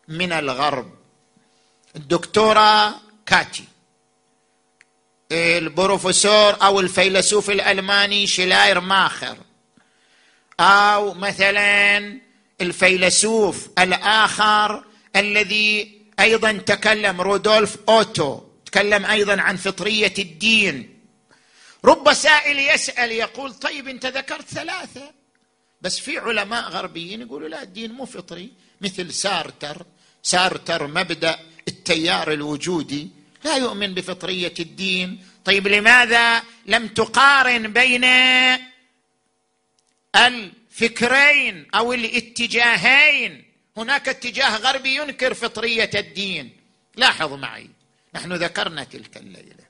من الغرب. الدكتورة كاتي البروفيسور أو الفيلسوف الألماني شلاير ماخر أو مثلا الفيلسوف الآخر الذي أيضا تكلم رودولف أوتو تكلم أيضا عن فطرية الدين. رب سائل يسأل يقول طيب أنت ذكرت ثلاثة. بس في علماء غربيين يقولوا لا الدين مو فطري. مثل سارتر. سارتر مبدأ التيار الوجودي. لا يؤمن بفطرية الدين. طيب لماذا لم تقارن بين الفكرين أو الاتجاهين. هناك اتجاه غربي ينكر فطرية الدين. لاحظ معي نحن ذكرنا تلك الليلة.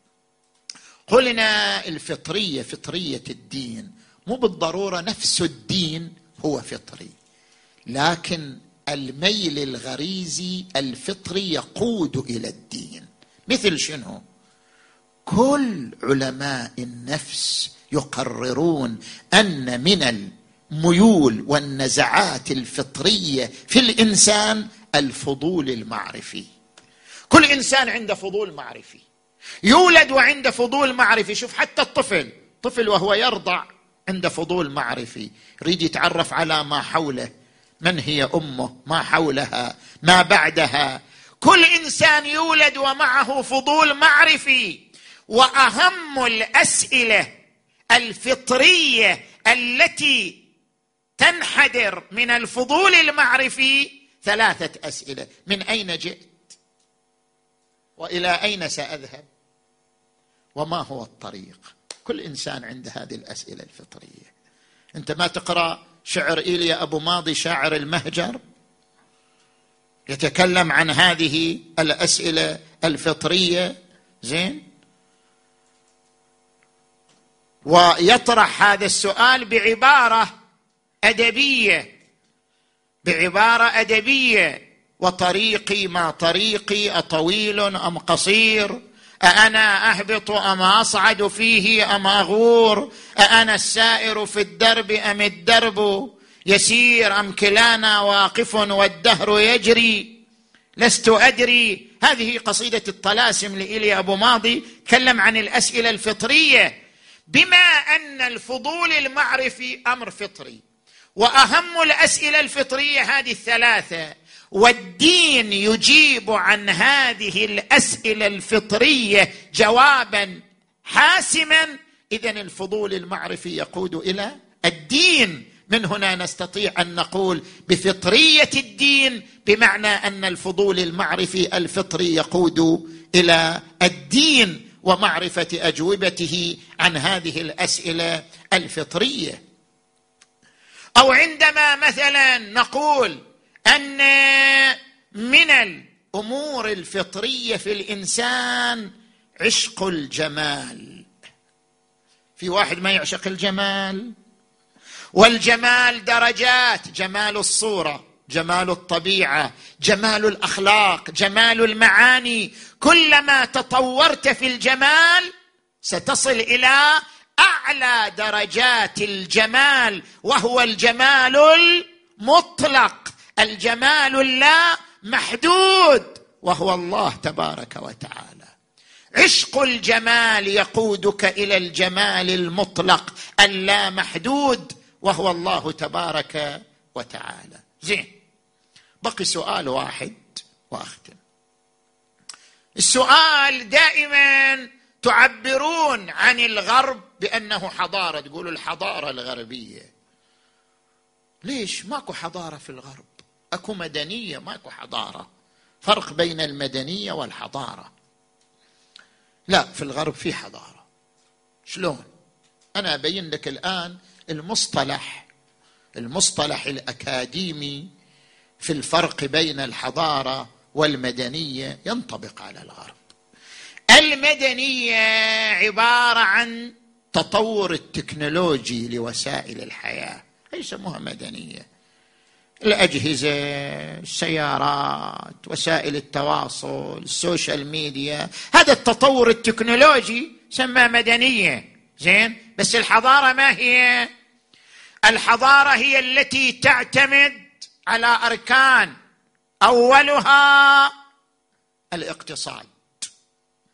قلنا الفطرية فطرية الدين. مو بالضرورة نفس الدين هو فطري. لكن الميل الغريزي الفطري يقود إلى الدين. مثل شنو؟ كل علماء النفس يقررون أن من الميول والنزعات الفطرية في الإنسان الفضول المعرفي. كل إنسان عنده فضول معرفي. يولد وعنده فضول معرفي. شوف حتى الطفل طفل وهو يرضع عنده فضول معرفي. يريد يتعرف على ما حوله. من هي أمه؟ ما حولها؟ ما بعدها؟ كل إنسان يولد ومعه فضول معرفي. وأهم الأسئلة الفطرية التي تنحدر من الفضول المعرفي ثلاثة أسئلة. من أين جئت؟ وإلى أين سأذهب؟ وما هو الطريق؟ كل إنسان عنده هذه الأسئلة الفطرية. أنت ما تقرأ شعر إيليا أبو ماضي شاعر المهجر؟ يتكلم عن هذه الأسئلة الفطرية. زين؟ ويطرح هذا السؤال بعبارة أدبية بعبارة أدبية وطريقي ما طريقي أطويل أم قصير؟ أأنا أهبط أم أصعد فيه أم أغور؟ أأنا السائر في الدرب أم الدرب؟ يسير أم كلانا واقف والدهر يجري؟ لست أدري. هذه قصيدة الطلاسم لإلي أبو ماضي. تكلم عن الأسئلة الفطرية. بما أن الفضول المعرفي أمر فطري. وأهم الأسئلة الفطرية هذه الثلاثة. والدين يجيب عن هذه الأسئلة الفطرية جوابا حاسما. اذا الفضول المعرفي يقود إلى الدين. من هنا نستطيع أن نقول بفطرية الدين بمعنى أن الفضول المعرفي الفطري يقود إلى الدين ومعرفة أجوبته عن هذه الأسئلة الفطرية. أو عندما مثلا نقول أن من الأمور الفطرية في الإنسان عشق الجمال. في واحد ما يعشق الجمال. والجمال درجات جمال الصورة جمال الطبيعة جمال الأخلاق جمال المعاني. كلما تطورت في الجمال ستصل إلى أعلى درجات الجمال وهو الجمال المطلق. الجمال اللا محدود وهو الله تبارك وتعالى. عشق الجمال يقودك إلى الجمال المطلق اللا محدود وهو الله تبارك وتعالى. زين. بقي سؤال واحد وأختم. السؤال دائما تعبرون عن الغرب بأنه حضارة تقولوا الحضارة الغربية. ليش؟ ماكو حضارة في الغرب. أكو مدنية ماكو حضارة. فرق بين المدنية والحضارة. لا في الغرب في حضارة. شلون؟ أنا أبين لك الآن المصطلح المصطلح الأكاديمي في الفرق بين الحضارة والمدنية ينطبق على الغرب. المدنية عبارة عن تطور التكنولوجي لوسائل الحياة. يسموها مدنيه الأجهزة السيارات وسائل التواصل ال social media. هذا التطور التكنولوجي سمى مدنية. زين؟ بس الحضارة ما هي. الحضارة هي التي تعتمد على أركان أولها الاقتصاد.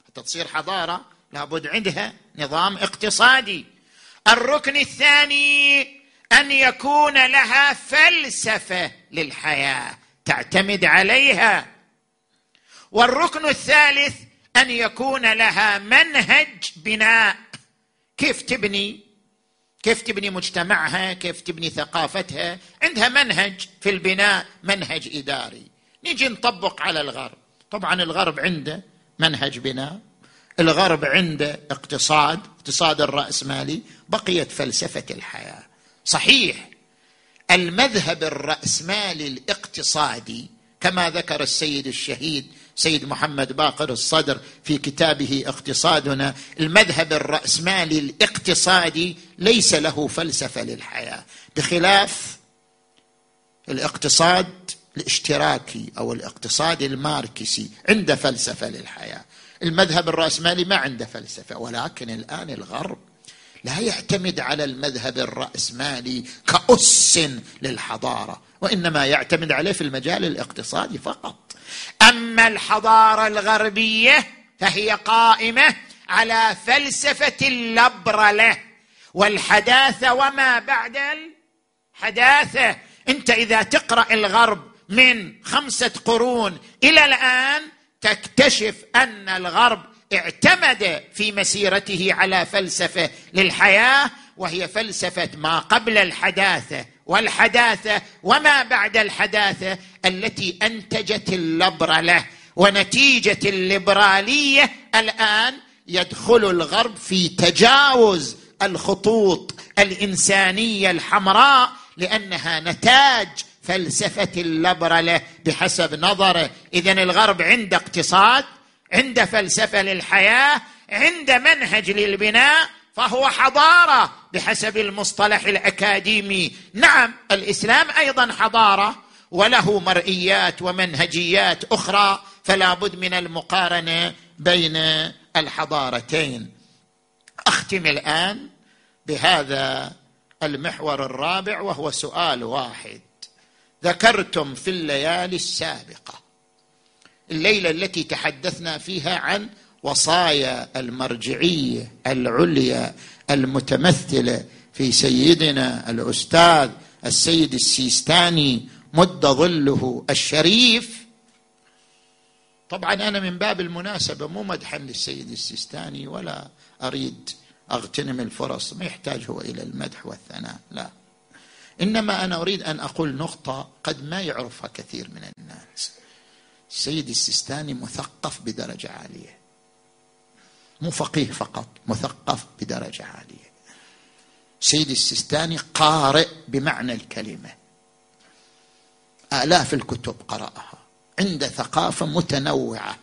حتى تصير حضارة لابد عندها نظام اقتصادي. الركن الثاني أن يكون لها فلسفة للحياة تعتمد عليها. والركن الثالث أن يكون لها منهج بناء. كيف تبني؟ كيف تبني مجتمعها؟ كيف تبني ثقافتها؟ عندها منهج في البناء منهج إداري. نيجي نطبق على الغرب. طبعا الغرب عنده منهج بناء. الغرب عنده اقتصاد اقتصاد الراسمالي بقيت فلسفة الحياة. صحيح المذهب الراسمالي الاقتصادي كما ذكر السيد الشهيد سيد محمد باقر الصدر في كتابه اقتصادنا المذهب الراسمالي الاقتصادي ليس له فلسفة للحياة. بخلاف الاقتصاد الاشتراكي أو الاقتصاد الماركسي عنده فلسفة للحياة. المذهب الرأسمالي ما عنده فلسفة ولكن الآن الغرب لا يعتمد على المذهب الرأسمالي كأس للحضارة وإنما يعتمد عليه في المجال الاقتصادي فقط. أما الحضارة الغربية فهي قائمة على فلسفة اللبرله والحداثة وما بعد الحداثة. أنت إذا تقرأ الغرب من خمسة قرون إلى الآن تكتشف أن الغرب اعتمد في مسيرته على فلسفة للحياة وهي فلسفة ما قبل الحداثة والحداثة وما بعد الحداثة التي أنتجت اللبرله ونتيجة الليبرالية الآن يدخل الغرب في تجاوز الخطوط الإنسانية الحمراء لأنها نتاج فلسفة اللبرله بحسب نظره. اذا الغرب عنده اقتصاد عنده فلسفة للحياة عنده منهج للبناء فهو حضارة بحسب المصطلح الأكاديمي. نعم الإسلام أيضا حضارة وله مرئيات ومنهجيات أخرى فلا بد من المقارنة بين الحضارتين. أختم الآن بهذا المحور الرابع وهو سؤال واحد. ذكرتم في الليالي السابقة الليلة التي تحدثنا فيها عن وصايا المرجعية العليا المتمثلة في سيدنا الأستاذ السيد السيستاني مد ظله الشريف. طبعا أنا من باب المناسبة مو مدحا للسيد السيستاني ولا أريد أغتنم الفرص ما يحتاج هو إلى المدح والثناء لا. إنما أنا أريد أن أقول نقطة قد ما يعرفها كثير من الناس. السيد السيستاني مثقف بدرجة عالية. مو فقيه فقط مثقف بدرجة عالية. سيد السيستاني قارئ بمعنى الكلمة. آلاف الكتب قرأها. عنده ثقافة متنوعة.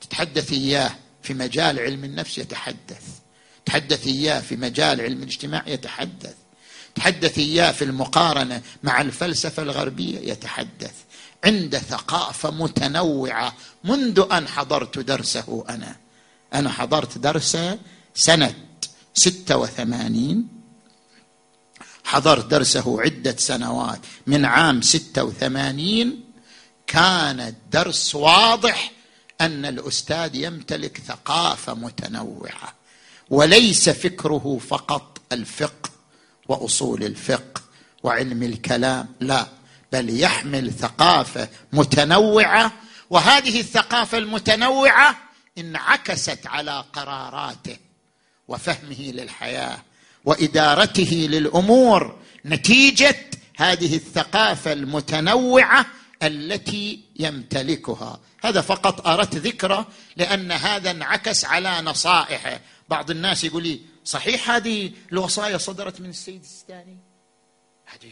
تتحدث إياه في مجال علم النفس يتحدث. تحدث إياه في مجال علم الاجتماع يتحدث. تحدث إياه في المقارنة مع الفلسفة الغربية يتحدث. عنده ثقافة متنوعة منذ أن حضرت درسه أنا. أنا حضرت درسه سنة ستة وثمانين. حضرت درسه عدة سنوات. من عام ستة وثمانين كان الدرس واضح أن الأستاذ يمتلك ثقافة متنوعة وليس فكره فقط الفقه. وأصول الفقه وعلم الكلام لا بل يحمل ثقافة متنوعة وهذه الثقافة المتنوعة انعكست على قراراته وفهمه للحياة وإدارته للأمور نتيجة هذه الثقافة المتنوعة التي يمتلكها. هذا فقط أردت ذكره لأن هذا انعكس على نصائحه. بعض الناس يقول لي صحيح هذه الوصايا صدرت من السيد السيستاني؟ هذه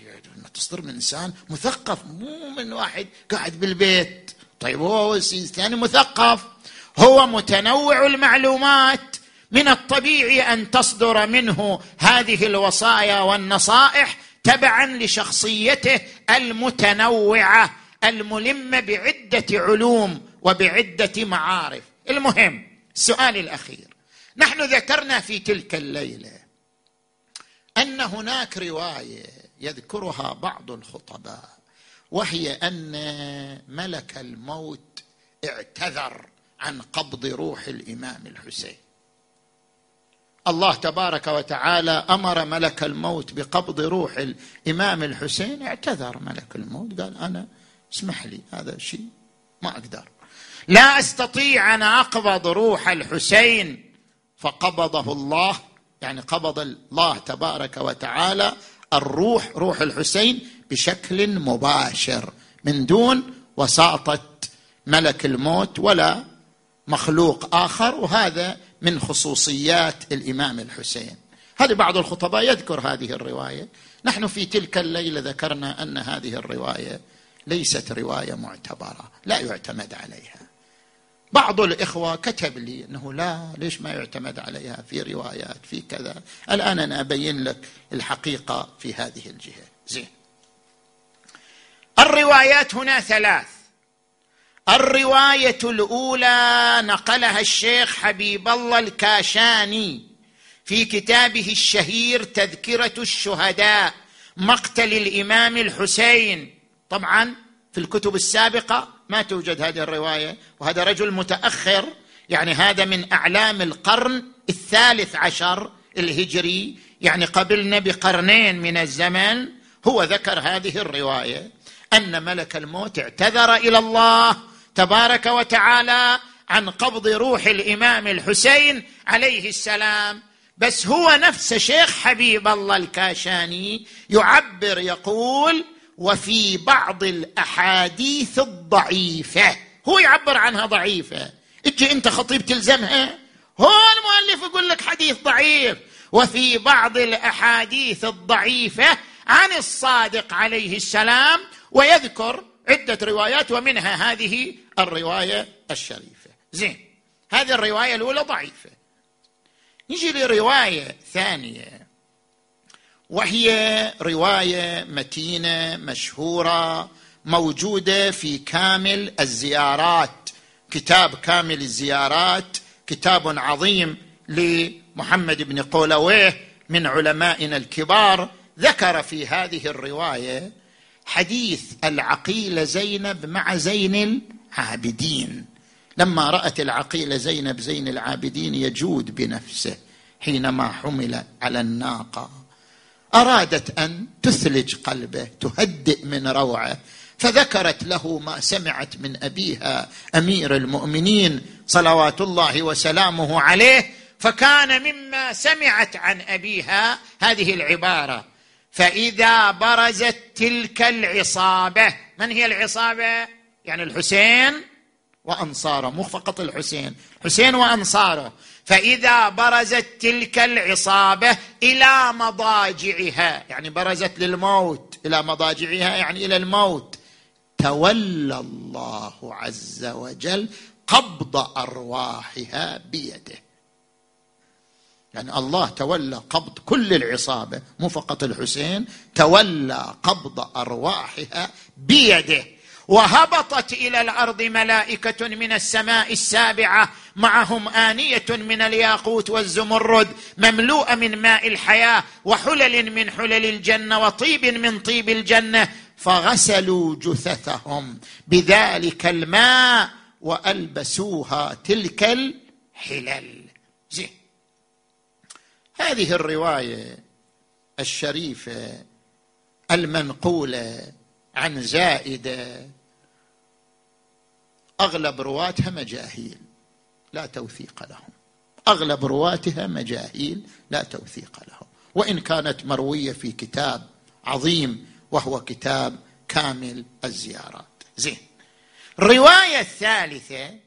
تصدر من إنسان مثقف مو من واحد قاعد بالبيت. طيب هو السيستاني مثقف. هو متنوع المعلومات. من الطبيعي أن تصدر منه هذه الوصايا والنصائح تبعا لشخصيته المتنوعة الملمة بعدة علوم وبعدة معارف. المهم السؤال الأخير. نحن ذكرنا في تلك الليلة أن هناك رواية يذكرها بعض الخطباء وهي أن ملك الموت اعتذر عن قبض روح الإمام الحسين. الله تبارك وتعالى أمر ملك الموت بقبض روح الإمام الحسين اعتذر ملك الموت قال أنا اسمح لي هذا شيء ما أقدر. لا أستطيع أن أقبض روح الحسين فقبضه الله يعني قبض الله تبارك وتعالى الروح روح الحسين بشكل مباشر من دون وساطة ملك الموت ولا مخلوق آخر وهذا من خصوصيات الإمام الحسين. هذه بعض الخطباء يذكر هذه الرواية. نحن في تلك الليلة ذكرنا أن هذه الرواية ليست رواية معتبرة لا يعتمد عليها. بعض الإخوة كتب لي أنه لا ليش ما يعتمد عليها؟ في روايات في كذا. الآن أنا أبين لك الحقيقة في هذه الجهة. زين. الروايات هنا ثلاث. الرواية الأولى نقلها الشيخ حبيب الله الكاشاني في كتابه الشهير تذكرة الشهداء مقتل الإمام الحسين. طبعا في الكتب السابقة ما توجد هذه الرواية وهذا رجل متأخر يعني هذا من أعلام القرن الثالث عشر الهجري يعني قبلنا بقرنين من الزمن هو ذكر هذه الرواية أن ملك الموت اعتذر إلى الله تبارك وتعالى عن قبض روح الإمام الحسين عليه السلام. بس هو نفس شيخ حبيب الله الكاشاني يعبر يقول وفي بعض الأحاديث الضعيفة. هو يعبر عنها ضعيفة. أجي انت خطيب تلزمها؟ هو المؤلف يقول لك حديث ضعيف. وفي بعض الأحاديث الضعيفة عن الصادق عليه السلام ويذكر عدة روايات ومنها هذه الرواية الشريفة. زين هذه الرواية الأولى ضعيفة. نجي لرواية ثانية. وهي رواية متينة مشهورة موجودة في كامل الزيارات. كتاب كامل الزيارات كتاب عظيم لمحمد بن قولويه من علمائنا الكبار. ذكر في هذه الرواية حديث العقيلة زينب مع زين العابدين. لما رأت العقيلة زينب زين العابدين يجود بنفسه حينما حمل على الناقة. أرادت أن تثلج قلبه تهدئ من روعه. فذكرت له ما سمعت من أبيها أمير المؤمنين صلوات الله وسلامه عليه. فكان مما سمعت عن أبيها هذه العبارة فإذا برزت تلك العصابة من هي العصابة؟ يعني الحسين وأنصاره مو فقط الحسين حسين وأنصاره. فإذا برزت تلك العصابة إلى مضاجعها يعني برزت للموت إلى مضاجعها يعني إلى الموت. تولى الله عز وجل قبض أرواحها بيده. يعني الله تولى قبض كل العصابة مو فقط الحسين تولى قبض أرواحها بيده. وهبطت إلى الأرض ملائكة من السماء السابعة معهم آنية من الياقوت والزمرد مملوءة من ماء الحياة وحلل من حلل الجنة وطيب من طيب الجنة فغسلوا جثثهم بذلك الماء وألبسوها تلك الحلل. زين. هذه الرواية الشريفة المنقولة عن زائدة أغلب رواتها مجاهيل. لا توثيق لهم. أغلب رواتها مجاهيل لا توثيق لهم. وإن كانت مروية في كتاب عظيم وهو كتاب كامل الزيارات. زين. الرواية الثالثة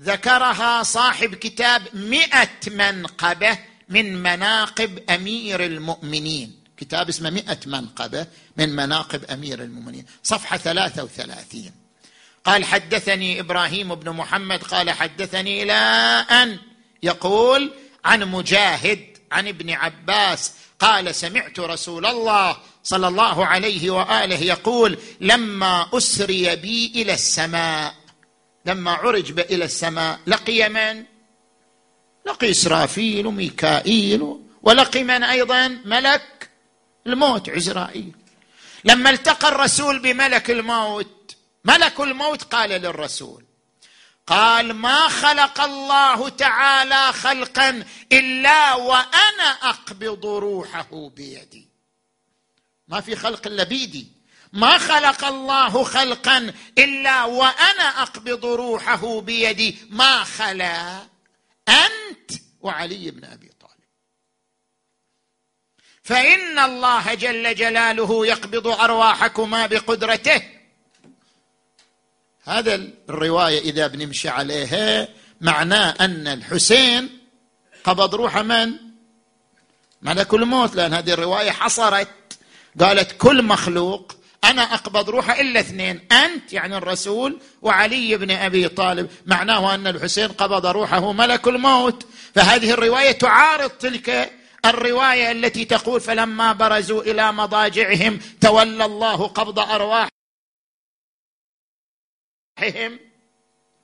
ذكرها صاحب كتاب مئة منقبة من مناقب أمير المؤمنين. كتاب اسمه مئة منقبة من مناقب أمير المؤمنين. صفحة ثلاثة وثلاثين. قال حدثني إبراهيم بن محمد قال حدثني إلى أن. يقول عن مجاهد عن ابن عباس قال سمعت رسول الله صلى الله عليه وآله يقول لما أسري بي إلى السماء لما عرج إلى السماء لقي من؟ لقي إسرافيل وميكائيل ولقي من أيضا؟ ملك الموت عزرائيل. لما التقى الرسول بملك الموت ملك الموت قال للرسول قال ما خلق الله تعالى خلقا إلا وأنا أقبض روحه بيدي. ما في خلق إلا بيدي. ما خلق الله خلقا إلا وأنا أقبض روحه بيدي. ما خلا أنت وعلي بن أبي طالب. فإن الله جل جلاله يقبض أرواحكما بقدرته هذا الرواية إذا بنمشي عليها معناه أن الحسين قبض روح من؟ ملك الموت لأن هذه الرواية حصرت. قالت كل مخلوق أنا أقبض روحه إلا اثنين أنت يعني الرسول وعلي بن أبي طالب. معناه أن الحسين قبض روحه ملك الموت. فهذه الرواية تعارض تلك الرواية التي تقول فلما برزوا إلى مضاجعهم تولى الله قبض ارواحهم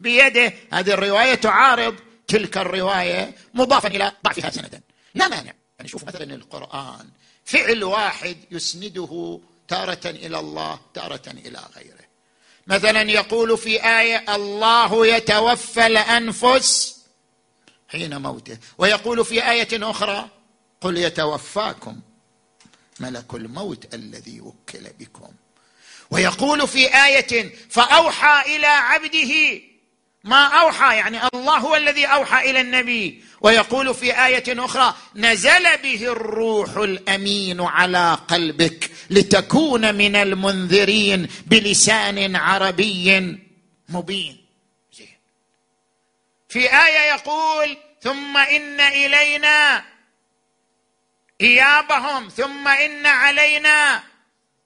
بيده. هذه الرواية تعارض تلك الرواية مضافا إلى ضعفها سندا. لا مانع. يعني شوف مثلا القرآن. فعل واحد يسنده تارة إلى الله تارة إلى غيره. مثلا يقول في آية الله يتوفى الأنفس حين موته. ويقول في آية أخرى قل يتوفاكم ملك الموت الذي وكل بكم. ويقول في آية فأوحى إلى عبده. ما أوحى؟ يعني الله هو الذي أوحى إلى النبي. ويقول في آية أخرى نزل به الروح الأمين على قلبك لتكون من المنذرين بلسان عربي مبين. في آية يقول ثم إن إلينا إيابهم ثم إن علينا.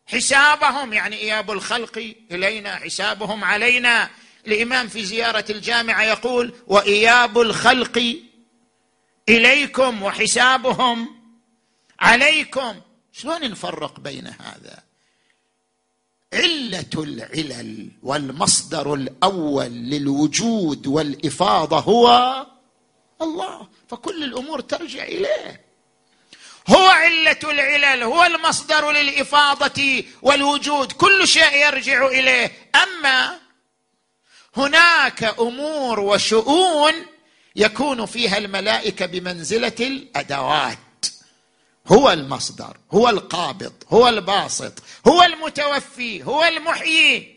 حسابهم يعني إياب الخلق إلينا حسابهم علينا. الإمام في زيارة الجامعة يقول وإياب الخلق إليكم وحسابهم عليكم. شلون نفرق بين هذا؟ علة العلل والمصدر الأول للوجود والإفاضة هو الله. فكل الأمور ترجع إليه. هو علة العلل هو المصدر للإفاضة والوجود كل شيء يرجع إليه. أما هناك أمور وشؤون يكون فيها الملائكة بمنزلة الأدوات. هو المصدر هو القابض هو الباسط هو المتوفي هو المحيي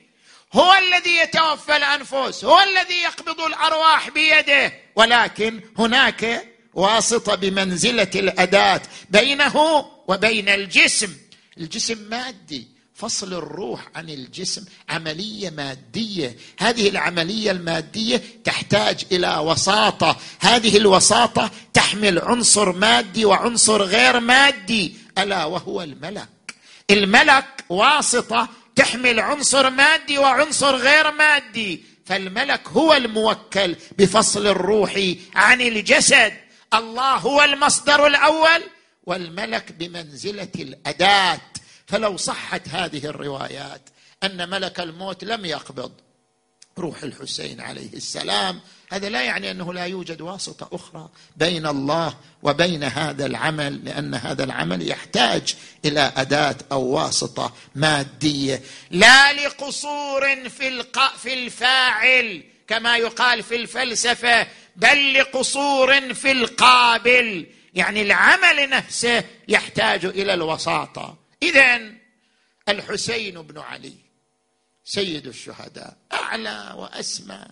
هو الذي يتوفى الأنفس هو الذي يقبض الأرواح بيده. ولكن هناك واسطة بمنزلة الأداة بينه وبين الجسم. الجسم مادي فصل الروح عن الجسم عملية مادية. هذه العملية المادية تحتاج إلى وساطة. هذه الوساطة تحمل عنصر مادي وعنصر غير مادي ألا وهو الملك. الملك واسطة تحمل عنصر مادي وعنصر غير مادي. فالملك هو الموكل بفصل الروح عن الجسد. الله هو المصدر الأول والملك بمنزلة الأداة فلو صحت هذه الروايات أن ملك الموت لم يقبض روح الحسين عليه السلام هذا لا يعني أنه لا يوجد واسطة أخرى بين الله وبين هذا العمل لأن هذا العمل يحتاج إلى أداة أو واسطة مادية لا لقصور في. في الفاعل كما يقال في الفلسفة بل لقصور في القابل. يعني العمل نفسه يحتاج إلى الوساطة. اذا الحسين بن علي سيد الشهداء أعلى وأسمى.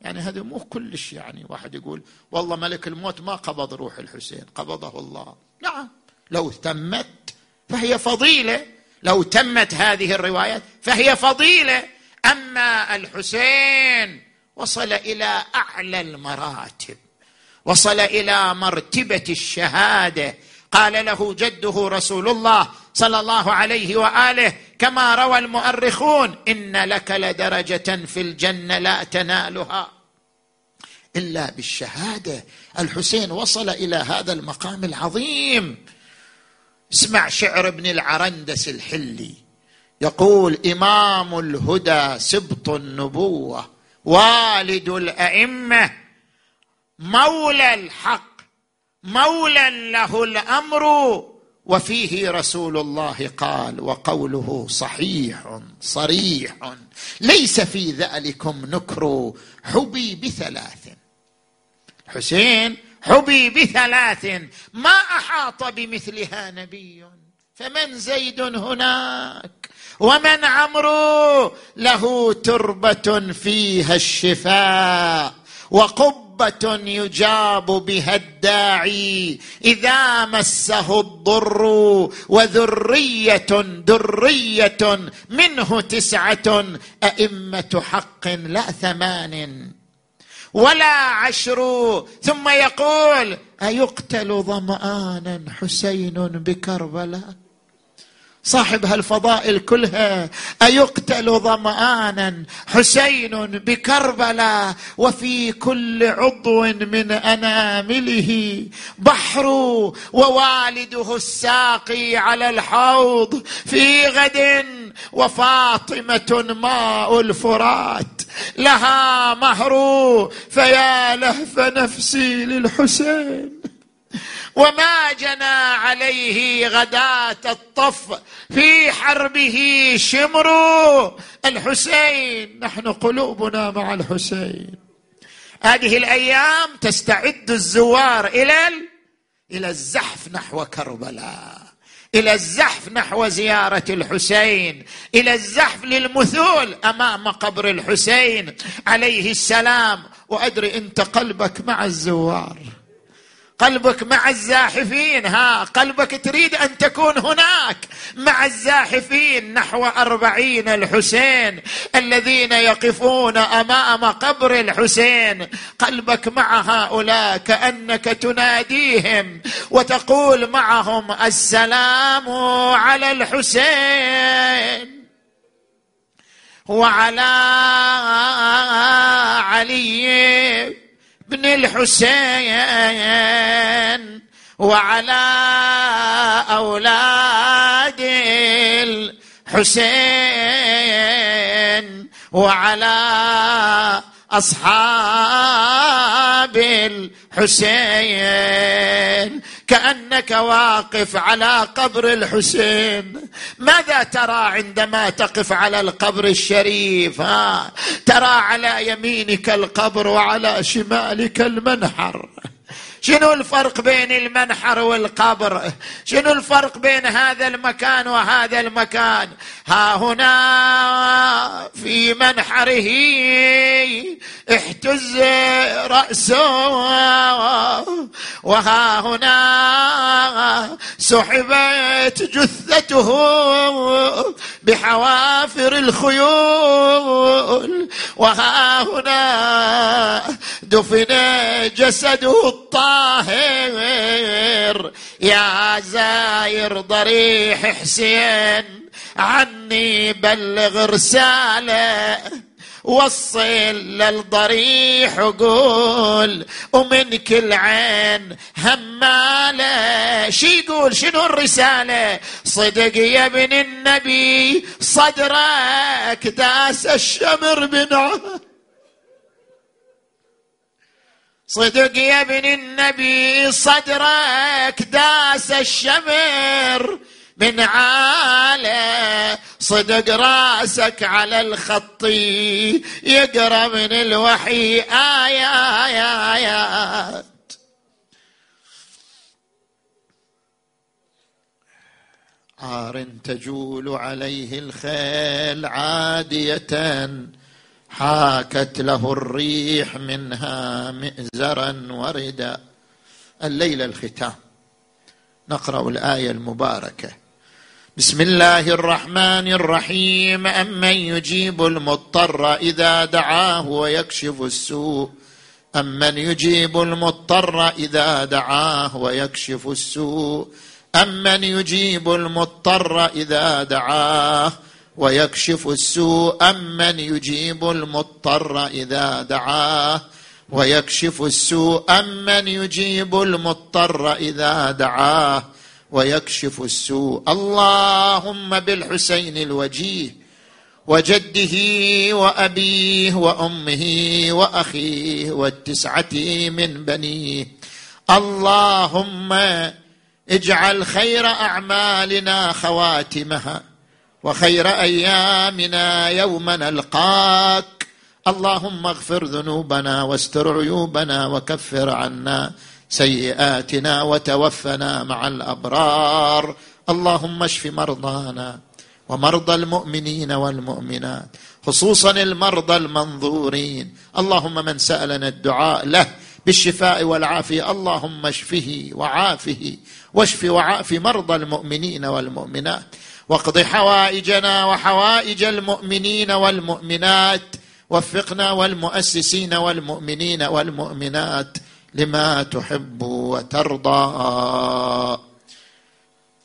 يعني هذا مو كلش يعني واحد يقول والله ملك الموت ما قبض روح الحسين قبضه الله. نعم لو تمت فهي فضيلة. لو تمت هذه الروايات فهي فضيلة. أما الحسين وصل إلى أعلى المراتب. وصل إلى مرتبة الشهادة. قال له جده رسول الله صلى الله عليه وآله كما روى المؤرخون إن لك لدرجة في الجنة لا تنالها. إلا بالشهادة. الحسين وصل إلى هذا المقام العظيم. اسمع شعر ابن العرندس الحلي. يقول إمام الهدى سبط النبوة. والد الأئمة مولى الحق مولى له الأمر وفيه رسول الله قال وقوله صحيح صريح ليس في ذلكم نكر حبي بثلاث. حسين حبي بثلاث ما أحاط بمثلها نبي فمن زيد هناك؟ ومن عمرو؟ له تربة فيها الشفاء وقب يجاب بها الداعي إذا مسه الضر وذرية دريه منه تسعة أئمة حق لا ثمان ولا عشر. ثم يقول أيقتل ظمانا حسين بكربلاء؟ صاحب هالفضائل كلها أيقتل ظمآنا حسين بكربلاء وفي كل عضو من أنامله؟ بحر ووالده الساقي على الحوض في غد وفاطمة ماء الفرات. لها مهر فيا لهف نفسي للحسين. وما جنى عليه غداة الطف في حربه شمر. الحسين نحن قلوبنا مع الحسين. هذه الأيام تستعد الزوار إلى إلى الزحف نحو كربلاء إلى الزحف نحو زيارة الحسين إلى الزحف للمثول أمام قبر الحسين. عليه السلام وأدري أنت قلبك مع الزوار. قلبك مع الزاحفين ها قلبك تريد أن تكون هناك. مع الزاحفين نحو أربعين الحسين الذين يقفون أمام قبر الحسين. قلبك مع هؤلاء كأنك تناديهم وتقول معهم السلام على الحسين. وعلى علي. بن الحسين وعلى أولاد الحسين وعلى أصحاب الحسين. كأنك واقف على قبر الحسين. ماذا ترى عندما تقف على القبر الشريف؟ ها ترى على يمينك القبر وعلى شمالك المنحر. شنو الفرق بين المنحر والقبر؟ شنو الفرق بين هذا المكان وهذا المكان؟ ها هنا في منحره احتز رأسه وها هنا سحبت جثته بحوافر الخيول وها هنا دفن جسده الطاهر. يا زاير ضريح حسين عني بلغ رسالة وصل للضريح وقول ومن كل عين همالة. شي يقول؟ شنو الرسالة؟ صدق يا ابن النبي صدرك داس الشمر بنعه صدق يا ابن النبي صدرك داس الشمر من عالة. صدق رأسك على الخط يقرأ من الوحي آيات. عار تجول عليه الخيل عادية. حاكت له الريح منها مئزرا وردا. الليلة الختام. نقرأ الآية المباركة. بسم الله الرحمن الرحيم. أمن يجيب المضطر إذا دعاه ويكشف السوء. أمن يجيب المضطر إذا دعاه ويكشف السوء. أمن يجيب المضطر إذا دعاه ويكشف السوء أمن يجيب المضطر إذا دعاه. ويكشف السوء أمن يجيب المضطر إذا دعاه. ويكشف السوء اللهم بالحسين الوجيه وجده وأبيه وأمه وأخيه والتسعة من بنيه. اللهم اجعل خير أعمالنا خواتمها. وخير أيامنا يوم نلقاك. اللهم اغفر ذنوبنا واستر عيوبنا وكفر عنا سيئاتنا وتوفنا مع الأبرار. اللهم اشف مرضانا ومرضى المؤمنين والمؤمنات خصوصا المرضى المنظورين. اللهم من سألنا الدعاء له بالشفاء والعافية اللهم اشفه وعافه واشف وعاف مرضى المؤمنين والمؤمنات. واقض حوائجنا وحوائج المؤمنين والمؤمنات وفقنا والمؤسسين والمؤمنين والمؤمنات لما تحب وترضى.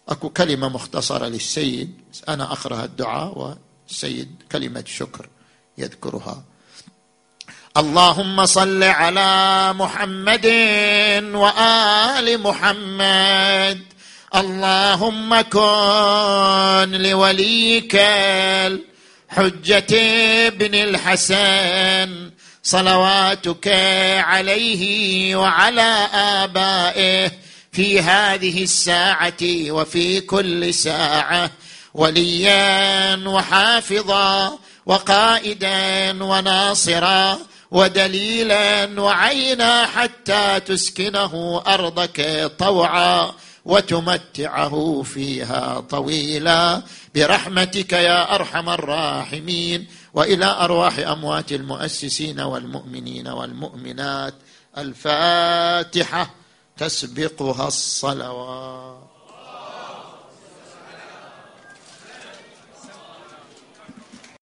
أكو كلمة مختصرة للسيد أنا أقرأ الدعاء والسيد كلمة شكر يذكرها. اللهم صل على محمد وآل محمد. اللهم كن لوليك الحجة ابن الحسن صلواتك عليه وعلى آبائه في هذه الساعة وفي كل ساعة وليا وحافظا وقائدا وناصرا ودليلا وعينا حتى تسكنه أرضك طوعا. وتمتعه فيها طويلا. برحمتك يا أرحم الراحمين. وإلى أرواح أموات المؤسسين والمؤمنين والمؤمنات. الفاتحة تسبقها الصلوات.